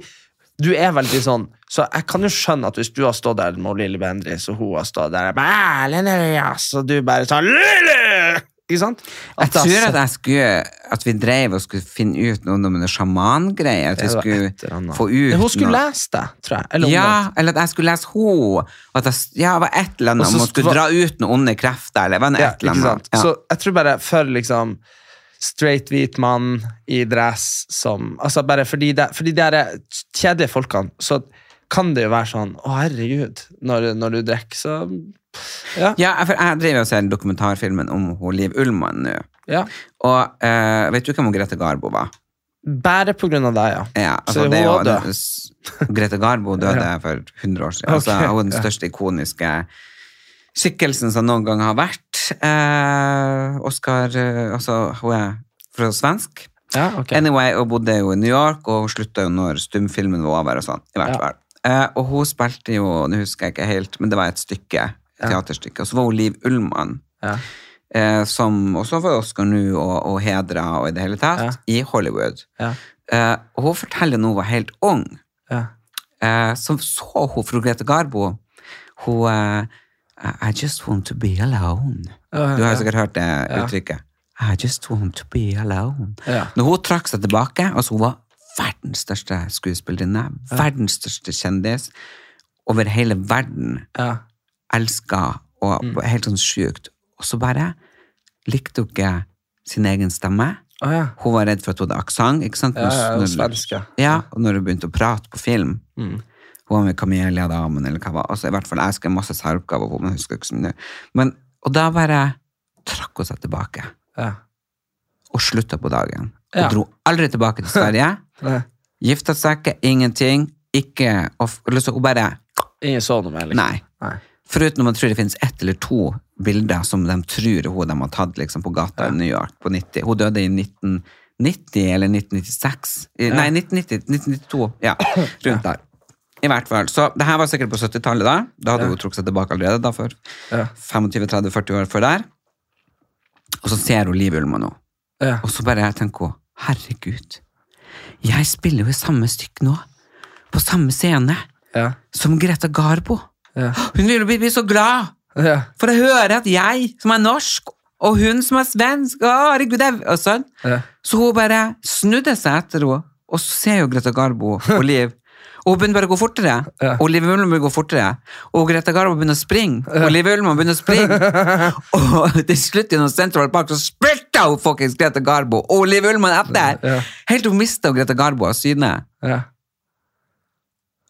du er veldig sånn Så jeg kan jo skjønne at hvis du har stått der med Lilly Bendriss, og hun har stått der og du bare sånn! Ikke sant? Jeg da- tror at jeg skulle At vi drev og skulle finne ut noe om noen sjamangreier. At vi skulle få ut noe. Hun skulle noe. lese det, tror jeg. Eller Ja, eller at jeg skulle lese henne. At jeg, ja, det var et eller annet om hun skulle dra ut noen onde krefter. Eller det var Ja, et eller annet. sant? Ja. Så jeg tror bare for liksom straight hvit mann i dress som altså bare fordi det, fordi det er kjedelige folkene, så kan det jo være sånn Å, herregud, når, når du drikker, så Ja. Ja, for jeg driver og ser dokumentarfilmen om hun Liv Ullmann nå. ja. Og uh, vet du hvem hun Grete Garbo var? Bare på grunn av deg, ja. Ja, Så altså, hun jo, var død. Grete Garbo døde for 100 år siden. Altså, okay. hun er den største ikoniske skikkelsen som noen gang har vært. Eh, Oscar eh, Altså, hun er fra svensk. ja okay. Anyway, Hun bodde jo i New York, og hun slutta jo når stumfilmen var over. og sånn, i hvert Ja. fall. Eh, og hun spilte jo, nå husker jeg ikke helt, men det var et stykke, et teaterstykke. Og så var hun Liv Ullmann, Ja. eh, som også får Oscar nå, og, og hedra og i det hele tatt, i Hollywood. Ja. Eh, og hun forteller nå hun var helt ung. Ja. Eh, så så hun fru Grete Garbo. Hun I just want to be alone. Du har sikkert hørt det uttrykket. I just want to be alone. Når hun trakk seg tilbake, altså hun var verdens største skuespillerinne, verdens største kjendis, over hele verden, Ja. elska og Mm. helt sånn sjukt, og så bare likte hun ikke sin egen stemme. Oh, ja. Hun var redd for at hun hadde aksent? Ja, ja, og Når- ja. ja, og når hun begynte å prate på film. Mm. Hun var med Kamelia-damen, eller hva det var. Altså, I hvert fall, jeg skrev masse særoppgaver på, men husker ikke så mye. Men, og da bare trakk hun seg tilbake, Ja. og slutta på dagen. Hun Ja. dro aldri tilbake til Sverige. ja. Gifta seg ikke, ingenting. Ikke Hun bare Ingen så noe mer, liksom. Nei. Nei. Foruten om man tror det finnes ett eller to bilder som de tror hun de har tatt liksom, på gata i New York på 90. Hun døde i 1990 eller 1996. I, Nei, 1990, 1992. Ja, rundt der. I hvert fall. Så det her var sikkert på 70-tallet da. Da hadde hun trukket seg tilbake allerede, da, for Ja. 25-30-40 år før der. Og så ser hun Liv Ullmann nå. Ja. Og så bare tenker hun, herregud, jeg spiller jo i samme stykke nå, på samme scene, Ja. som Greta Garbo. Ja. Hun vil bli, så glad, Ja. for å høre at jeg, som er norsk, og hun som er svensk, å, herregud, er- og sånn. Ja. Så hun bare snudde seg etter henne, og så ser jo Greta Garbo og Liv, og hun begynner bare å gå fortere, Ja. og Liv Ullmann begynner å gå fortere, og Greta Garbo begynner å springe, og Liv Ullmann begynner å springe, og til slutt gjennom Central Park så spilta hun fuckings Greta Garbo, og Liv Ullmann etter, Ja. helt til hun mista Greta Garbo av syne. Ja.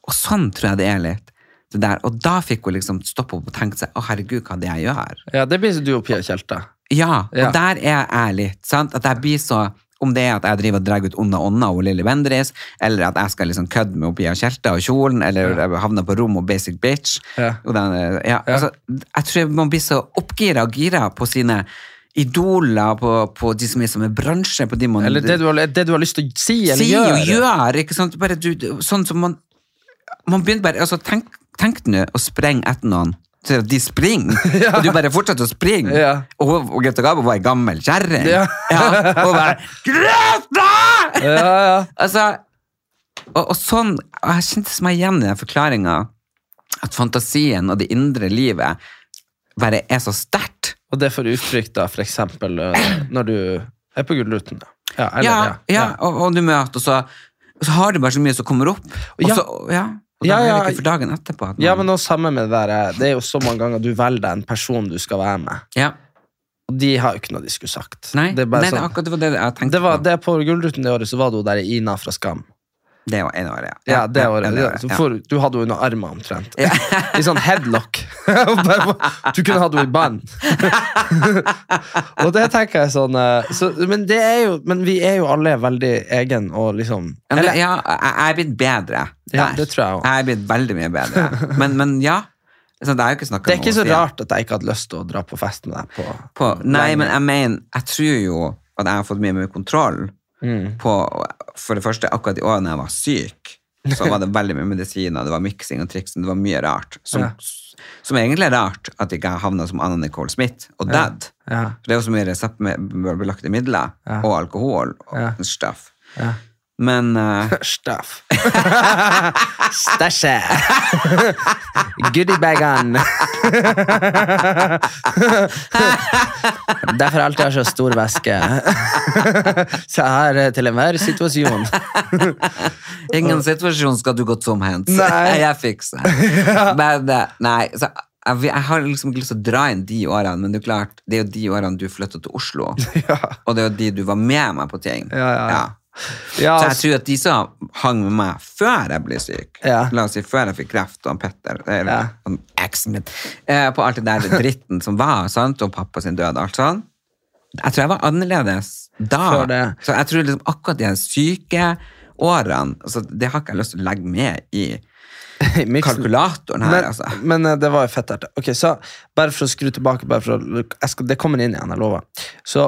Og sånn tror jeg det er litt. Det der. Og da fikk hun liksom stoppe opp og tenke seg å herregud, hva er det jeg gjør? ja, det blir du og Pia Tjelta. Ja, Ja. og der er jeg litt. Sant? At jeg blir så om det er at jeg driver og drar ut Onna ånda og Lilly Bendriss, eller at jeg skal liksom kødde med Pia Tjelta og kjolen, eller ja. havner på rom og Basic Bitch. Ja. Og den, ja, Altså, jeg tror man blir så oppgira og gira på sine idoler, på, på de som er som er bransje, på de man Eller det du, har, det du har lyst til å si eller si gjøre. og gjør. Ikke sant? Bare du- sånn som man Man begynner bare altså, Tenk, tenk nå å sprenge etter noen. Så de springer, og du bare fortsetter å springe. Ja. Og, og Greta Garbo var ei gammel kjerring. Ja. og bare Greta! Ja, ja. Altså, og, og sånn Jeg kjente meg igjen i den forklaringa at fantasien og det indre livet bare er så sterkt. Og det får uttrykk da, for eksempel øh, når du er på Gullruten. Ja, eller, Ja, ja, ja, og, og du møter, og så, og så har du bare så mye som kommer opp. Og Ja. så, ja, og Ja, ja. for dagen etterpå. at Ja, men også samme med det der, eh, det er jo så mange ganger du velger deg en person du skal være med. ja. Og de har jo ikke noe de skulle sagt. Nei, det er nei, det, sånn. akkurat det var det jeg tenkte Det var på. det På Gullruten det året så var det hun der Ina fra Skam. Det var ene året, ja. Ja, det året. det Ja, året, ja. for, du hadde henne under armen omtrent. I sånn headlock. Du kunne hatt henne i band. og det tenker jeg sånn eh, så, men, det jo, men vi er jo alle veldig egen og liksom eller, ja, jeg er blitt bedre. Ja, det tror jeg også. Jeg er blitt veldig mye bedre. Men, men ja. Så det er ikke Det er ikke så rart at jeg ikke hadde lyst til å dra på fest med deg. På, På, nei, men jeg mener, jeg tror jo at jeg har fått mye mer kontroll Mm. på For det første, akkurat i år når jeg var syk, så var det veldig mye medisiner, det var miksing og triksing, det var mye rart. Som, Ja. som egentlig er rart at jeg ikke havna som Anna Nicole Smith og dad. Ja. For det er jo så mye reseptbelagte midler Ja. og alkohol og Ja. stuff. Ja. Men uh... Staff. Stæsje. Goodiebagene. Derfor alltid har så stor veske. Så jeg har eh, til enhver situasjon. ingen situasjon skal du gå tomhendt. Jeg fikser. Men eh, nei, så jeg, jeg har liksom ikke lyst til å dra inn de årene, men det er klart, det er jo de årene du flytta til Oslo. Og det er jo de du var med meg på ting. Ja, ja, ja. Så Ja, jeg tror at de som hang med meg før jeg ble syk, Ja. la oss si før jeg fikk kreft og Petter, eller Ja. han eksen min, eh, på alt det der dritten som var, sant, og pappa sin død og alt sånn, jeg tror jeg var annerledes da. Så jeg tror liksom akkurat de syke årene, altså, det har ikke jeg lyst til å legge med i kalkulatoren her, Men, altså. men eh, det var jo fett der. Ok, så bare for å skru tilbake, å, skal, det kommer inn igjen, jeg lover. Så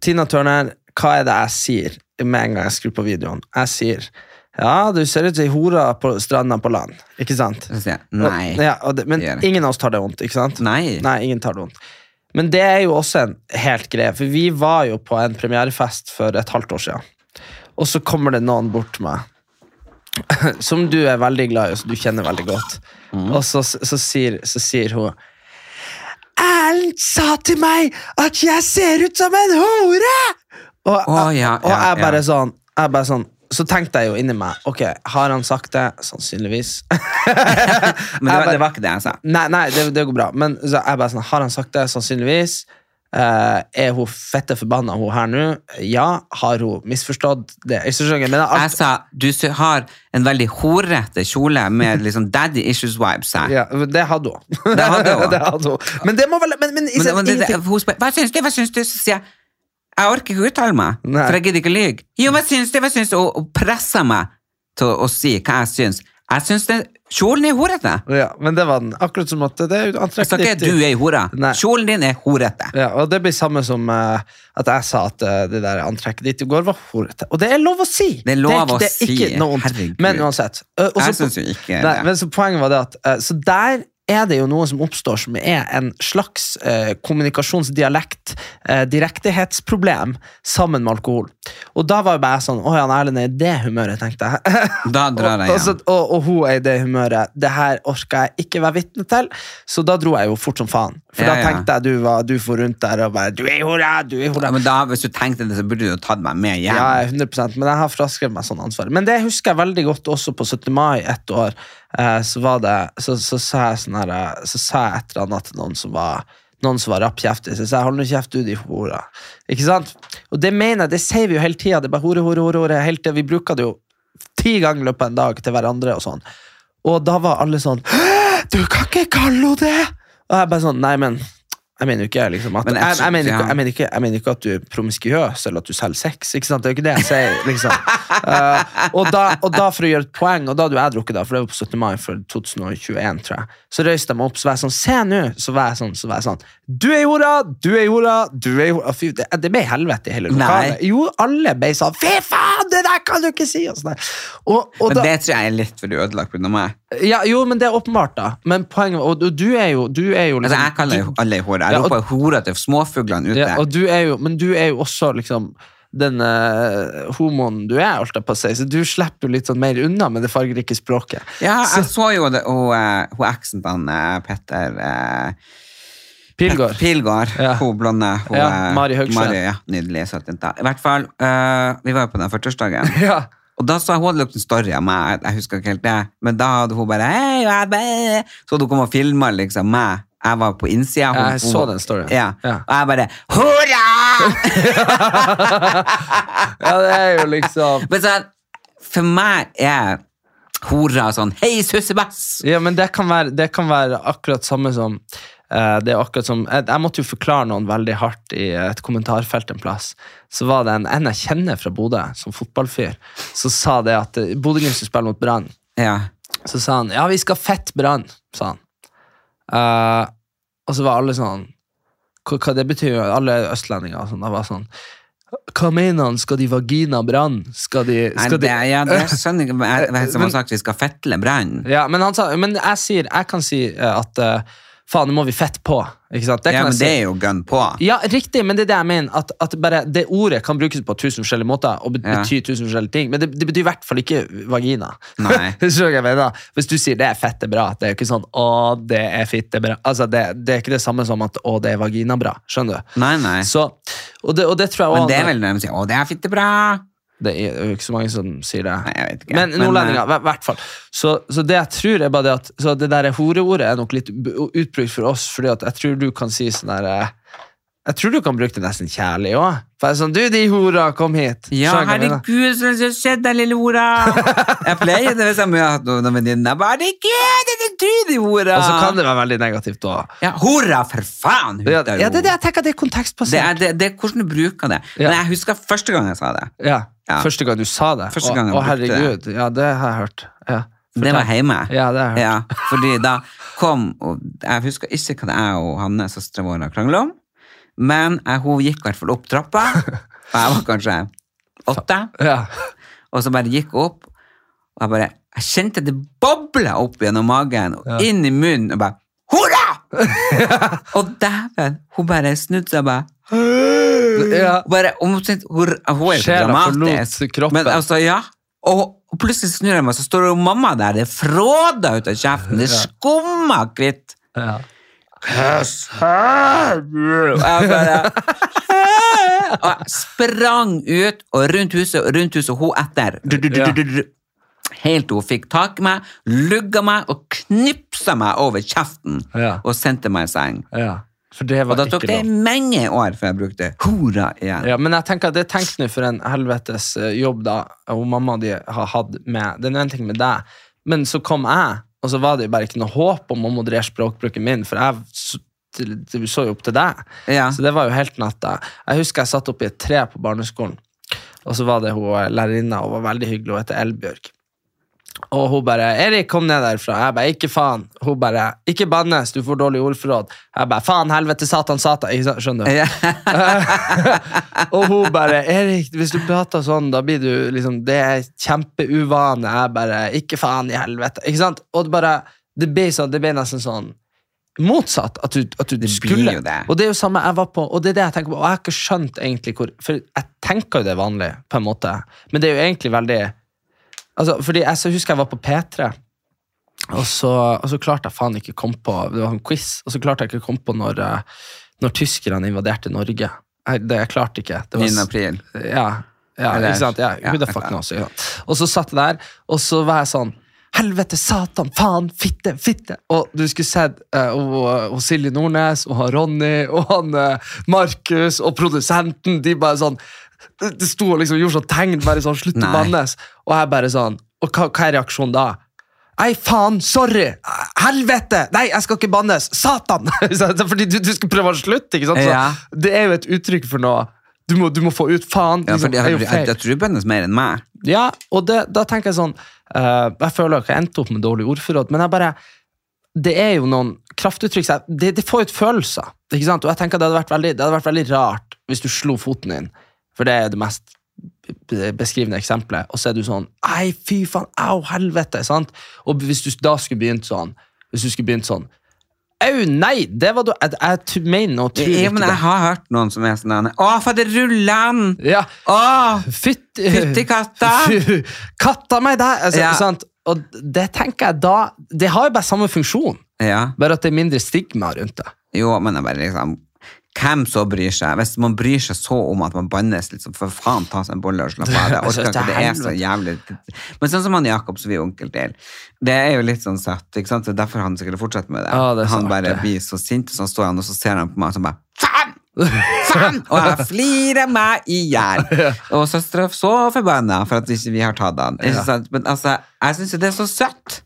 Tina Turner, hva er det jeg sier med en gang jeg skrur på videoen? Jeg sier ja, du ser ut som ei hore på stranda på land. Ikke sant? Jeg, nei. Og, ja, og det, men det ingen av oss tar det vondt, ikke sant? Nei. Nei, ingen tar det vondt. Men det er jo også en helt greie, for vi var jo på en premierefest for et halvt år siden. Og så kommer det noen bort til meg, som du er veldig glad i, og som du kjenner veldig godt. Mm. Og så, så, sier, så sier hun Erlend sa til meg at jeg ser ut som en hore! Og, oh, ja, og ja, jeg bare sånn, jeg bare sånn Så tenkte jeg jo inni meg Ok, har han sagt det? Sannsynligvis. Men det var, det var ikke det jeg sa. Nei, nei det, det går bra. Men så jeg bare sånn, har han sagt det? Sannsynligvis. Uh, er hun fette forbanna, hun her nå? Ja. Har hun misforstått det? Jeg skjønner, alt... Jeg sa, du har en veldig horete kjole med liksom daddy issues vibes her. ja, det hadde hun. Det hadde hun. det hadde hun. Men det må vel Men, men, Men, men det, det, hva syns du, hva syns du? Så sier jeg, jeg orker ikke uttale meg, Nei. for jeg gidder ikke lyve. Jo, hva syns du, hva syns du? Og, og presser meg til å, å si hva jeg syns. Jeg syns det, kjolen er horete. ja, men det var den. Akkurat som at det er jo Jeg sa ikke at du er ei hore. Kjolen din er horete. Ja, og det blir samme som uh, at jeg sa at uh, det der antrekket ditt i går var horete. Og det er lov å si! Det er lov å det er ikke si, herregud. Men uansett. Uh, Jeg syns jo ikke Nei, det. men så poenget var det at Så der er det jo noe som oppstår som er en slags eh, kommunikasjonsdialekt, eh, direkthetsproblem, sammen med alkohol. Og da var jo bare jeg sånn Å ja, Erlend er i det humøret, tenkte jeg. Da drar jeg og, og, og, og hun er i det humøret. Det her orker jeg ikke være vitne til, så da dro jeg jo fort som faen. For Ja, da tenkte jeg du var du for rundt der og bare Du er hora, du er hora. Ja, men da, hvis du tenkte det, så burde du jo tatt meg med hjem. Ja, 100% Men jeg har fraskrevet meg sånn ansvar. Men det husker jeg veldig godt også på 17. mai et år. Eh, så, var det, så, så, sa jeg sånn her, eh, så sa jeg et eller annet til noen som var noen som var rappkjeftig. Så sa jeg hold nå kjeft, du, de hora. Ikke sant? Og det mener jeg, det sier vi jo hele tida. Det er bare hore, hore, hore, hore. Helt til vi bruker det jo ti ganger i løpet av en dag til hverandre og sånn. Og da var alle sånn «Hæ? Du kan ikke kalle henne det! Og jeg bare sånn Nei, men jeg mener jo ikke liksom at Men jeg, jeg mener ikke, jeg, mener ikke, jeg mener ikke at du er promiskuøs eller at du selger sex. Ikke sant? Det er jo ikke det jeg sier. liksom Uh, og, da, og da, for å gjøre et poeng, og da hadde jo jeg drukket, da, for det var på 17. mai for 2021, tror jeg, så røyste jeg meg opp, så var jeg sånn Se nå! Så var jeg sånn, så var jeg sånn Du er jorda! Du er jorda! Du er jorda! Fy, det, det ble helvete i hele lokalet. Nei. Jo, alle ble sånn Fy faen, det der kan du ikke si! Og, sånn og, og Men da, det tror jeg er litt for ødelagt pga. meg. ja, jo, men det er åpenbart, da. Men poenget Og, og du er jo, du er jo Altså, liksom, jeg kaller jo alle Jeg Ja, og- roper hore til småfuglene ute. Ja, du jo, men du er jo også liksom den eh, homoen du er, alt jeg på å si, så du slipper jo litt sånn mer unna med det fargerike språket. Ja, jeg så jo det, og eh, hun eksen til eh, Petter eh, Pilgård. Pilgård. Ja. Hun blonde. Hun, Ja, Mari Høgsjø. Mari, ja, nydelig. Søt jente. I hvert fall, uh, vi var jo på den 40-årsdagen. Ja. Og da sa hun hadde lagt en story av meg, jeg husker ikke helt det, men da hadde hun bare det?» Så hadde hun kommet og filmet liksom meg. Jeg var på innsida. hun- jeg så den storyen. Ja. Ja. Og jeg bare hurra! ja, det er jo liksom men sånn, for meg er hora sånn hei, sussebass! Ja, men det kan være, det kan være akkurat samme som eh, det er akkurat som jeg, jeg måtte jo forklare noen veldig hardt i et kommentarfelt en plass. Så var det en, en jeg kjenner fra Bodø, som fotballfyr, som sa det at eh, Bodø-Glimt skulle spille mot Brann. Ja. Så sa han ja, vi skal fett Brann, sa han. Eh, og så var alle sånn hva, hva det betyr jo, alle østlendinger og sånn, var sånn Hva mener han? Skal de vagina brann? Skal de, Nei, det, ja, det skjønner jeg ikke. Jeg, som har sagt, vi skal fetle brann. Ja, men, han sa, men jeg sier, jeg kan si eh, at eh, faen, nå må vi fette på. Ikke sant? Det kan Ja, men si. det er jo gun på. Ja, riktig, men det er det jeg mener. At, at bare det ordet kan brukes på tusen forskjellige måter og bety Ja. tusen forskjellige ting, men det, det betyr i hvert fall ikke vagina. Nei. Du? Hvis du sier det er fette bra, det er jo ikke sånn å, det er fitte bra. Altså, det, det er ikke det samme som at å, det er vagina bra. Skjønner du? Nei, nei. Så, og, det, og det tror jeg Men også- det er vel det de sier 'å, det er fittebra'. Det er jo ikke så mange som sier det. Nei, jeg vet ikke. Men nordlendinger, eh, i hvert fall. Så, så det jeg tror er bare det at så det der horeordet er nok litt utbrukt for oss, fordi at jeg tror du kan si sånn der eh, Jeg tror du kan bruke det nesten kjærlig òg. Sånn, du, de hora, kom hit. Ja, herregud, så har skjedd den lille hora. Jeg pleier det hvis jeg har hatt noen venninner. Herregud, det er du, de hora. Og så kan det være veldig negativt òg. Ja, hora, for faen! Ja, det er det jeg tenker det er det, kontekstbasert. er, det, det er hvordan du bruker det. Men jeg husker første gang jeg sa det. Ja. Ja. Første gang du sa det. Første gang jeg å, å, herregud, det. Ja, det har jeg hørt. Ja. Det var hjemme. Ja, det har jeg hørt. Ja, fordi da kom og Jeg husker ikke hva det er og Hanne, søstera vår, krangla om, men jeg, hun gikk i hvert fall opp trappa, og jeg var kanskje åtte, Ja. og så bare gikk hun opp, og jeg bare Jeg kjente det bobla opp gjennom magen og inn i munnen, og bare Hurra! og dæven, hun bare snudde seg og bare Ja. bare, omtrent, hun, hun er jo Sjela dramatisk. forlot kroppen. Men altså, ja. Og, plutselig snur jeg meg, så står jo mamma der. Det fråder ut av kjeften. Det skummer hvitt. Ja. Og jeg bare Og jeg sprang ut og rundt huset og rundt huset, og hun etter. Du, du, du, du, du, du. Helt til hun fikk tak i meg, lugga meg og knipsa meg over kjeften Ja. og sendte meg i seng. ja. For det Og da tok det mange år før jeg brukte hora igjen. Ja, men jeg tenker det tenk nå for en helvetes eh, jobb da og mamma di har hatt med Det er en ting med deg, men så kom jeg, og så var det bare ikke noe håp om å moderere språkbruken min, for jeg så, så jo opp til deg. Ja. Så det var jo helt natta. Jeg husker jeg satt oppe i et tre på barneskolen, og så var det hun eh, lærerinna, og var veldig hyggelig, hun heter Elbjørg. Og hun bare 'Erik, kom ned derfra.' Jeg bare 'Ikke faen'. Hun bare 'Ikke bannes, du får dårlig ordforråd'. Jeg bare 'Faen, helvete, satan, satan'. Ikke? Skjønner du? Ja. og hun bare 'Erik, hvis du prater sånn, da blir du liksom Det er kjempeuvane.' Jeg bare 'Ikke faen i helvete'. Ikke sant? Og det bare Det ble, sånn, det ble nesten sånn motsatt. At du, at du Det blir skulle. det. Og det er jo samme jeg var på, og det er det jeg tenker på. Og jeg har ikke skjønt egentlig hvor For jeg tenker jo det er vanlig, på en måte, men det er jo egentlig veldig Altså, fordi jeg så husker jeg var på P3, og så, og så klarte jeg faen ikke komme på Det var en quiz, og så klarte jeg ikke komme på når, eh, når tyskerne invaderte Norge. Jeg, det, jeg klarte ikke. Det var 9. april. Ja, ja ikke sant? Ja, who the fuck knows. Og så satt jeg der, og så var jeg sånn Helvete, satan, faen, fitte, fitte! Og du skulle sett uh, og, og Silje Nordnes og Ronny og han uh, Markus og produsenten. De bare sånn Det sto og liksom gjorde sånn tegn, bare sånn slutt å Nei. bannes. Og jeg bare sånn Og hva, hva er reaksjonen da? Nei, faen, sorry! Helvete! Nei, jeg skal ikke bannes! Satan! Fordi du, du skal prøve å slutte, ikke sant? Så Ja. Det er jo et uttrykk for noe. Du må, du må få ut faen. Ja, for liksom, jeg, er jo jeg, feil. jeg, tror du bannes mer enn meg. Ja, og det, da tenker jeg sånn eh, Jeg føler ikke jeg endte opp med dårlig ordforråd, men jeg bare Det er jo noen kraftuttrykk så jeg- det, det får ut følelser. Ikke sant? Og jeg tenker det hadde, vært veldig, det hadde vært veldig rart hvis du slo foten din, for det er det mest beskrivende eksempelet, og så er du sånn Ei, fy faen, au, helvete! sant? Og hvis du da skulle begynt sånn Hvis du skulle begynt sånn Au, nei! Det var du Jeg, jeg mener og tror Ja, ikke men jeg det. har hørt noen som er sånn Å, for det ruller han! Ja, Å! Fytt, katta! Katta meg der! Altså, Ja. sant? Og det tenker jeg da Det har jo bare samme funksjon, Ja. bare at det er mindre stigma rundt det. Jo, men jeg bare liksom Hvem så bryr seg? Hvis man bryr seg så om at man bannes, liksom, for faen ta seg en bolle og slappe av. Jeg orker ikke, det er så jævlig Men sånn som han Jakob, som vi er onkel til, det er jo litt sånn søtt. ikke sant? Det er derfor han sikkert fortsetter med det. Ah, det han bare blir så sint, og så står han og så ser han på meg og sånn bare Faen! Faen! Og jeg flirer meg i hjel. Og søstera så forbanna for at ikke vi har tatt han. Ikke sant? Men altså, jeg syns jo det er så søtt.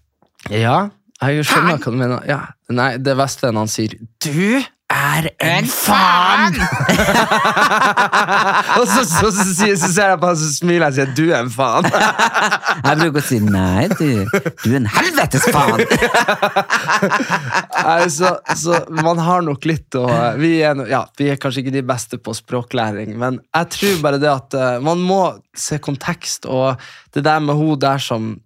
Ja, jeg skjønner hva du mener. Ja. Nei, det verste er når han sier 'du'. Er en faen! og så, så, så, så ser jeg på han, som smiler og sier du er en faen. Jeg bruker å si nei, du. Du er en helvetes faen! Så, så man har nok litt å vi er, no, ja, vi er kanskje ikke de beste på språklæring, men jeg tror bare det at eh, man må se kontekst, og det der med hun der som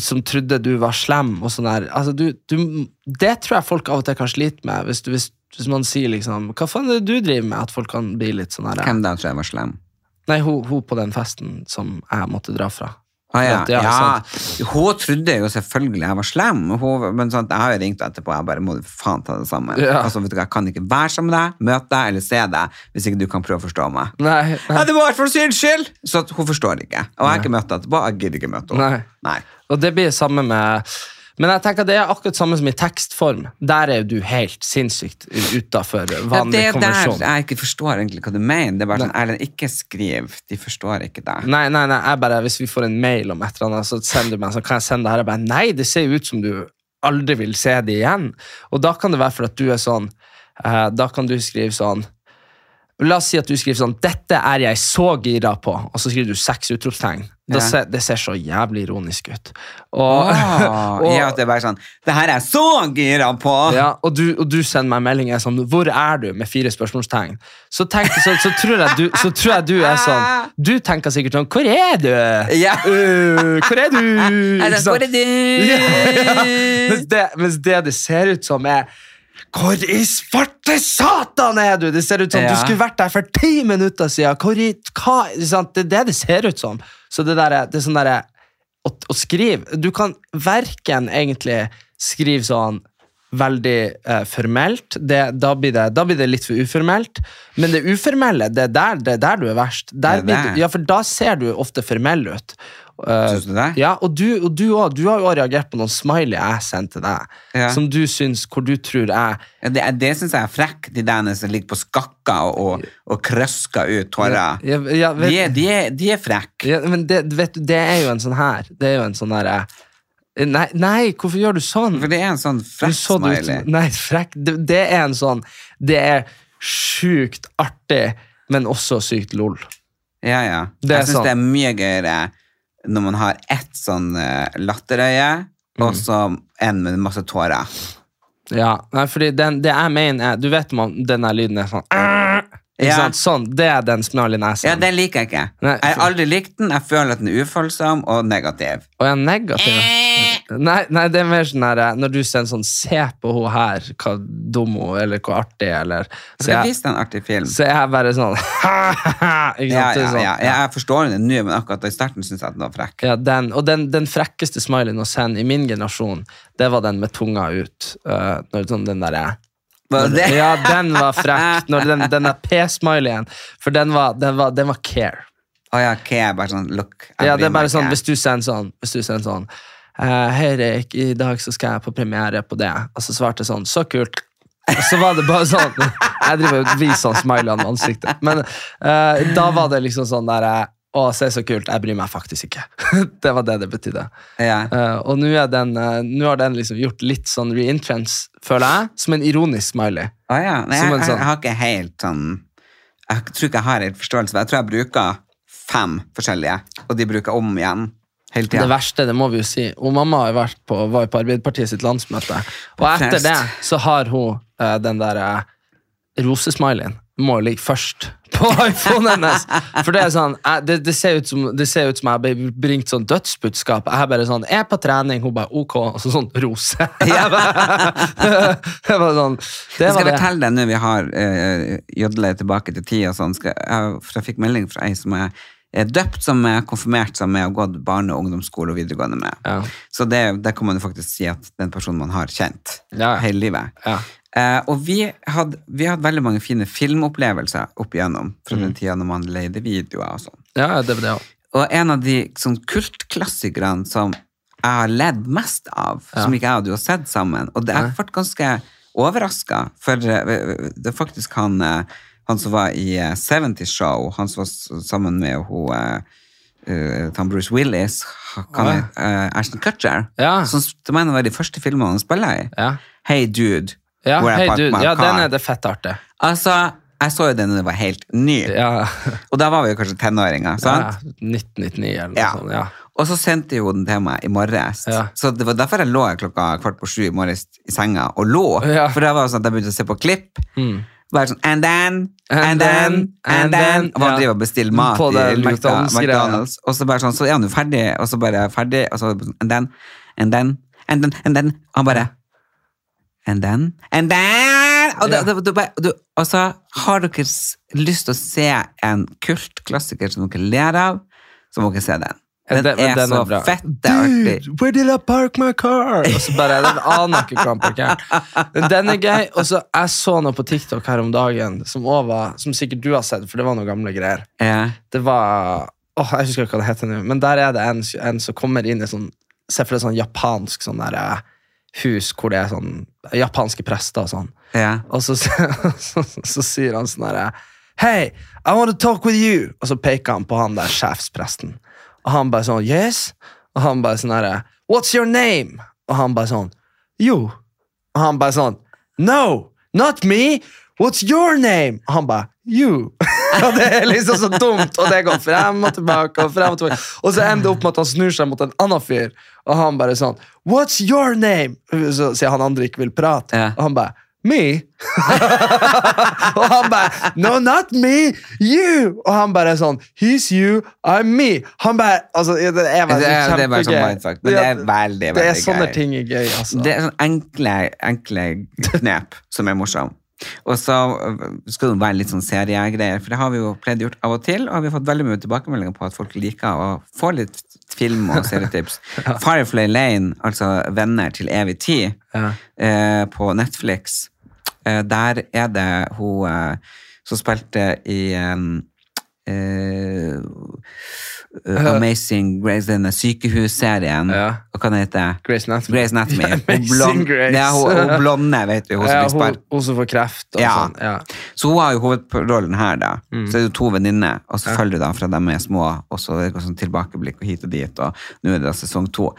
som trodde du var slem og sånn der. Altså, du, du, det tror jeg folk av og til kan slite med, hvis, du, hvis, hvis man sier liksom Hva faen er det du driver med? At folk kan bli litt sånn her Hvem da tror jeg var slem? Nei, hun, hun på den festen som jeg måtte dra fra. Ah, ja. Ja, ja. Hun trodde jo selvfølgelig jeg var slem, hun, men sånn, jeg har jo ringt etterpå. Jeg bare må du faen ta det sammen. Altså, vet du hva, Jeg kan ikke være sammen med deg, møte deg eller se deg hvis ikke du kan prøve å forstå meg. Nei, nei. det var for sin skyld! Så hun forstår ikke. Og jeg har ikke møtt henne etterpå. Jeg gidder ikke møte henne. Nei. Og det blir samme med Men jeg tenker at det er akkurat samme som i tekstform. Der er jo du helt sinnssykt utafor Ja, vanlig det er der konvensjon. jeg ikke forstår egentlig hva du mener. Det er bare sånn, Erlend, ikke skriv. De forstår ikke deg. Nei, nei, nei, jeg bare, Hvis vi får en mail om et eller annet, så sender du meg, så kan jeg sende det her. Jeg bare, nei, det ser jo ut som du aldri vil se det igjen. Og da kan det være for at du er sånn eh, Da kan du skrive sånn La oss si at du skriver sånn 'Dette er jeg så gira på', og så skriver du seks utropstegn. Da Ja. ser, det ser så jævlig ironisk ut. Og, oh, og- ja, det er bare sånn Det her er jeg så gira på! Ja, og du, og du sender meg melding er sånn 'Hvor er du?' med fire spørsmålstegn. Så, tenk, så, så, tror du, så tror jeg du er sånn Du tenker sikkert sånn 'Hvor er du?' Ja. Uh, hvor er du? Det, Ikke sant? hvor er du? Mens, det, mens det det ser ut som, er hvor i svarte satan er du?! Det ser ut som Ja. du skulle vært der for ti minutter siden. Hvor i, hva. Det er det det ser ut som. Så det, der, er- det er sånn derre å, å skrive Du kan verken egentlig skrive sånn veldig eh, formelt. Det, da, blir det, da blir det litt for uformelt. Men det uformelle, det er der, det er der du er verst. Der er du, ja, for da ser du ofte formell ut. Eh, Syns du det? ja, og du, og du, også, du har jo reagert på noen smiley jeg sendte deg, Ja. som du syns, hvor du tror jeg Ja, det det syns jeg er frekk, de der som ligger på skakka og, og, krøsker ut tårer. Ja, ja, vet- de, er, de, er, de er frekke. ja, Men det, vet du, det er jo en sånn her. Det er jo en sånn derre Nei, nei, hvorfor gjør du sånn? For det er en sånn frekk det ut smiley. Nei, frekk. Det, det er en sånn Det er sjukt artig, men også sykt lol. Ja, ja. Jeg syns sånn. det er mye gøyere når man har ett sånn uh, latterøye, Mm. og så en med masse tårer. Ja, nei, fordi den, det jeg mener er Du vet man, den lyden er sånn Ja. sant? Sånn, Det er den smileyen nesen. Ja, den liker jeg ikke. Nei, Jeg har aldri likt den. Jeg føler at den er ufølsom og negativ. Og jeg er negativ. Nei, nei, det er mer sånn her eh, Når du ser en sånn 'se på hun her, hva dum hun er', eller 'hvor artig', eller Så jeg jeg, en artig film? så jeg er bare sånn Ikke? Ja, er ja, sånn, ja. Jeg forstår den nå, men akkurat i starten syns jeg den var frekk. Ja, den, og den, den frekkeste smileyen å sende i min generasjon, det var den med tunga ut. Uh, når sånn den der, Var det det? Ja, den var frekk. Når den, den der P-smileyen. For den var, den var, den var care. Å ja, ok, er bare sånn look. Ja, det er bare sånn. Hvis du sender sånn, hvis du sender sånn uh, Hei, Erik, i dag så skal jeg på premiere på det. Og så svarte jeg sånn Så kult. Og så var det bare sånn Jeg driver og viser sånn smiley med ansiktet. Men uh, da var det liksom sånn der eh, Å, se så kult. Jeg bryr meg faktisk ikke. det var det det betydde. ja. Uh, og nå den, nå har den liksom gjort litt sånn reentrance, føler jeg, som en ironisk smiley. Å ja. Nei, jeg, jeg, sånn- jeg har ikke helt sånn Jeg tror ikke jeg har helt forståelse. Jeg tror jeg bruker fem forskjellige, og de bruker om igjen hele Det verste, det må vi jo si. Og mamma har vært på, var på Arbeiderpartiet sitt landsmøte, og etter det så har hun uh, den der uh, rosesmileyen. Må ligge først på iPhonen hennes. For det er sånn, jeg, det, det, ser ut som, det ser ut som jeg ble bringt sånn dødsbudskap. Jeg er bare sånn, jeg er på trening, hun bare ok, og så sånn rose. Bare- det var sånn, det Jeg skal det. fortelle deg nå vi har uh, jodlet tilbake til tid sånn. Skal, jeg fikk melding fra ei som er, er døpt, som er konfirmert, som er og gått barne- og ungdomsskole og videregående med. Ja. Så det, det, kan man jo faktisk si at den personen man har kjent Ja. hele livet. Ja. Eh, og vi hadde, vi hadde veldig mange fine filmopplevelser opp igjennom fra Mm. den tida når man leide videoer og sånn. Ja, det var det også. Og en av de sånn kultklassikerne som jeg har ledd mest av, Ja. som ikke jeg og du har sett sammen, og det jeg ble ganske overraska, for eh, det er faktisk han, eh, han som var i eh, 70 Show, han som var sammen med hun uh, eh, Bruce Willis, kan ja. jeg, uh, Ashton Kutcher, Ja. som, det var de første filmene han spiller i. Ja. Hey dude, Ja, hvor jeg hei, du, ja, den er det fett artig. Altså, jeg så jo den da den var helt ny. Ja. Og da var vi jo kanskje tenåringer, sant? Ja, 1999 eller noe Ja. sånt. Ja. Og så sendte jo den til meg i morges. Ja. Så det var derfor jeg lå klokka kvart på sju i morges i senga og lå. Ja. For det var sånn at jeg begynte å se på klipp. Bare sånn, and then, and, And then, and then. Og bare Ja. driver og bestiller mat På i luka, McDonald's-greia. McDonald's. Og så bare sånn, så er han jo ferdig, og så bare ferdig, og så and then, and then, and then, and then. Og han bare And then, and then Og, da, det, bare- du, og så har dere lyst til å se en kultklassiker som dere ler av, så må dere se den. Den, den- er den er så bra. fette artig. Dude, where did I park my car? Og så bare, den aner ikke hvor han parkerer. Den er gøy. Og så jeg så noe på TikTok her om dagen, som, var, som sikkert du har sett, for det var noen gamle greier. Ja. Det var åh, Jeg husker ikke hva det heter nå, men der er det en, en som kommer inn i sånn Se for deg sånn japansk sånn der, eh, hus hvor det er sånn japanske prester og sånn. Ja. Og så, så, så, sier han sånn herre Hey, I want to talk with you! Og så peker han på han der sjefspresten. Og han bare sånn Yes? Og han bare sånn herre What's your name? Og han bare sånn Jo. Og han bare sånn No, not me! What's your name? Og han bare You. og det er liksom så dumt, og det går frem og tilbake. Og frem og tilbake. Og så ender det opp med at han snur seg mot en annen fyr, og han bare sånn What's your name? Så sier han andre ikke vil prate. Ja. Og han bare Me? og han bare No, not me! You! Og han bare sånn He's you, I'm me. Han bare Altså, det er bare Det er- det er bare sånn mindfuck, men det er veldig, veldig Det er sånne gøy. ting er gøy, altså. Det er sånne enkle, enkle knep som er morsomme. Og så øh, skal det være litt sånn seriegreier, for det har vi jo pleid gjort av og til, og vi har fått veldig mye tilbakemeldinger på at folk liker å få litt film og serietips. Firefly Lane, altså Venner til evig tid, Ja. eh, på Netflix, eh, der er det hun eh, som spilte i um, eh, Amazing Grace, denne sykehusserien. Ja. Hva kan det? Grace Anatomy. Grace Anatomy. Hun Amazing blond- Grace. Ja, hun, hun blonde, vet du. Hun som ja, fikk hun, hun som får kreft og Ja. sånn. Ja. Så hun har jo hovedrollen her, da. Mm. Så er det to venninner, og så følger du da fra de er små, og så er det sånn tilbakeblikk og hit og dit, og nå er det da sesong to.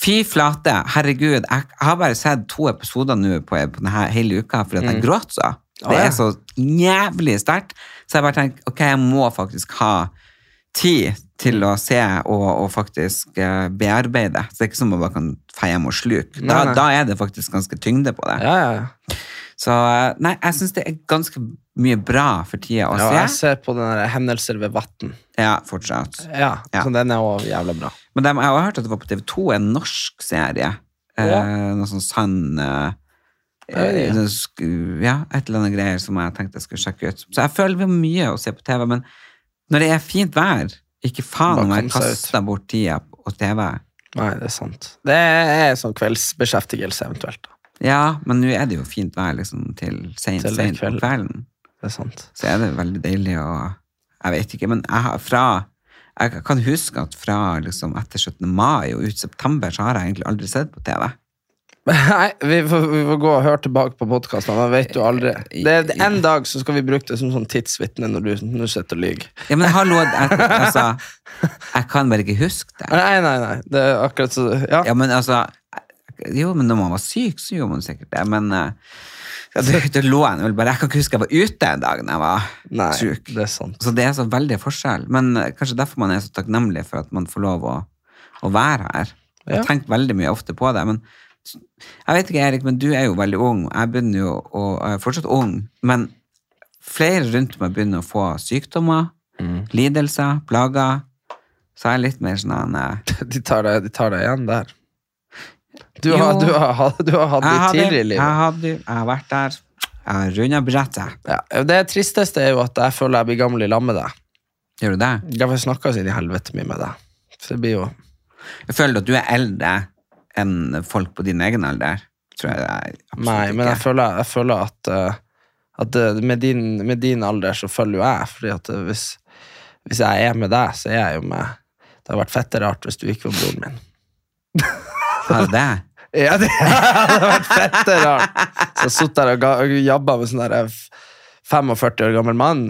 Fy flate, herregud, jeg har bare sett to episoder nå på, på denne hele uka, fordi at jeg gråter så. Det Mm. ja. er så jævlig sterkt. Så jeg bare tenker, ok, jeg må faktisk ha tid til å se og, og faktisk eh, bearbeide. Så det er ikke som om man bare kan feie hjem og sluke. Da, da er det faktisk ganske tyngde på det. Ja, ja, ja. Så eh, nei, jeg syns det er ganske mye bra for tida å ja, jeg ser på den der Hendelser ved vatn'. Ja, fortsatt. Ja, så den er òg jævla bra. Men de, jeg har hørt at det var på TV2 en norsk serie. Eh, noe sånn sann eh, eh, Ja, et eller annet greier som jeg tenkte jeg skulle sjekke ut. Så jeg føler vi har mye å se på TV, men når det er fint vær, ikke faen om jeg kaster bort tida på TV. Nei, det er sant. Det er sånn kveldsbeskjeftigelse eventuelt. da. Ja, men nå er det jo fint vær liksom til seint på kvelden. kvelden. Det er sant. så er det veldig deilig å Jeg vet ikke, men jeg har fra Jeg kan huske at fra liksom etter 17. mai og ut september så har jeg egentlig aldri sett på TV. Nei, vi får, vi får gå og høre tilbake på podkasten. Man vet jo aldri. Det, er en dag så skal vi bruke det som sånn tidsvitne når du, når du sitter og lyver. Ja, men hallo, jeg, altså Jeg kan bare ikke huske det. Nei, nei, nei. Det er akkurat så Ja. Ja, men altså Jo, men når man var syk, så gjorde man sikkert det, men eh, ja, det, det lå en vel bare Jeg kan ikke huske jeg var ute en dag når jeg var Nei, syk. det er sant. Så det er så veldig forskjell. Men eh, kanskje derfor man er så takknemlig for at man får lov å, å være her. Jeg har Ja. tenkt veldig mye ofte på det. Men jeg vet ikke, Erik, men du er jo veldig ung. Jeg begynner jo å, jeg er fortsatt ung, men flere rundt meg begynner å få sykdommer, Mm. lidelser, plager. Så jeg er litt mer sånn eh, De tar deg, de tar deg igjen der. Du har, du har, du har hatt det tidligere i Jeg, livet. hadde, jeg har vært der. Jeg har runda brettet. Ja. Det tristeste er jo at jeg føler jeg blir gammel i lag med deg. Gjør du det? Jeg snakker snakka så inn i helvete mye med deg. Så det blir jo Jeg føler at du er eldre enn folk på din egen alder. Tror jeg jeg absolutt Nei, men jeg føler, jeg føler at, eh, at eh, med, din, med din alder så følger jo jeg. Fordi at eh, hvis, hvis jeg er med deg, så er jeg jo med Det hadde vært fette rart hvis du ikke var broren min. Var det det? Ja, det hadde vært fette rart. Så jeg satt der og jabba med sånn der eh, 45 år gammel mann.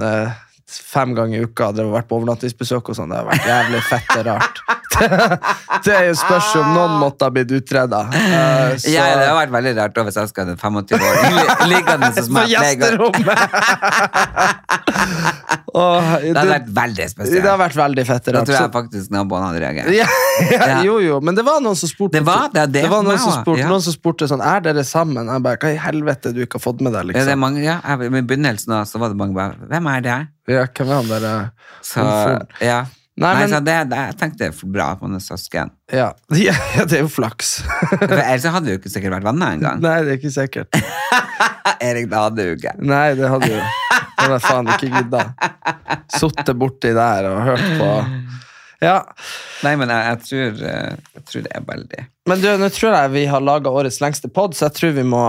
Eh, fem ganger i uka. Og vært på overnattingsbesøk og sånn. Det har vært jævlig fett og rart. det er jo spørs om noen måtte ha blitt utreda. Uh, så- Ja, det har vært veldig rart hvis jeg skal ha en 25 år liggende hos på meg ganger. gjesterommet! Åh, Det hadde vært veldig spesielt. det har vært veldig fett rart Da tror jeg faktisk naboene hadde reagert. ja, ja, jo, jo, men det var noen som spurte Det var det, det det var noen meg som spurte, ja. noen som spurte sånn Er dere sammen? Jeg bare, Hva i helvete du ikke har fått med deg? Ja, det er liksom mange, ja, jeg- I begynnelsen da, så var det mange bare Hvem er det? Ja, Hvem er han der? eh? Så, ja. Nei, Nei, men- så det, det, jeg tenkte det er bra at man er søsken. Ja, ja, det er jo flaks. For ellers hadde vi jo ikke sikkert vært venner engang. Nei, det er ikke sikkert. Erik, det hadde du ikke. Nei, det hadde jo Hadde jeg faen ikke gidda. Sittet borti der og hørt på Ja. Nei, men jeg, jeg, tror, eh, jeg tror det er veldig Men du, nå tror jeg vi har laga årets lengste pod, så jeg tror vi må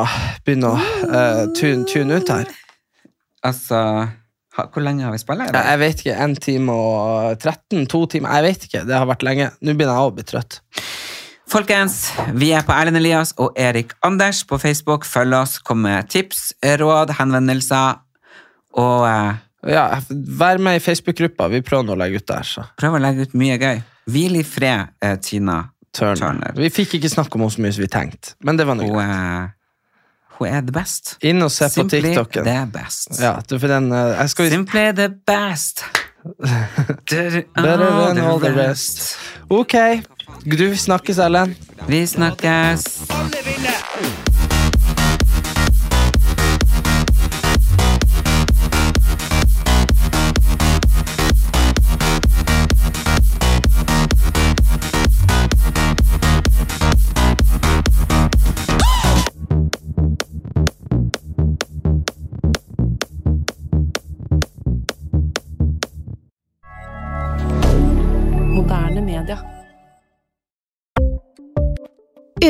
begynne å uh, tune, tune ut her. Altså Hvor lenge har vi spilt? i Jeg, vet ikke. 1 time og 13? To timer? Jeg vet ikke. Det har vært lenge. Nå begynner jeg å bli trøtt. Folkens, vi er på Erlend Elias og Erik Anders på Facebook. Følg oss, kom med tips, råd, henvendelser. Og eh, Ja, Vær med i Facebook-gruppa. Vi prøver nå å legge ut der. så prøv å legge ut mye gøy. Hvil i fred, eh, Tina Turner. Turner. Vi fikk ikke snakke om henne så mye som vi tenkte, men det var noe Hun, greit. eh, hun er the best. Inn og se på Simply TikToken. the best. Ja, du, for den, eh, jeg skal Simply the best. Better than all the rest. Ok. Du snakkes, Ellen. Vi snakkes. Moderne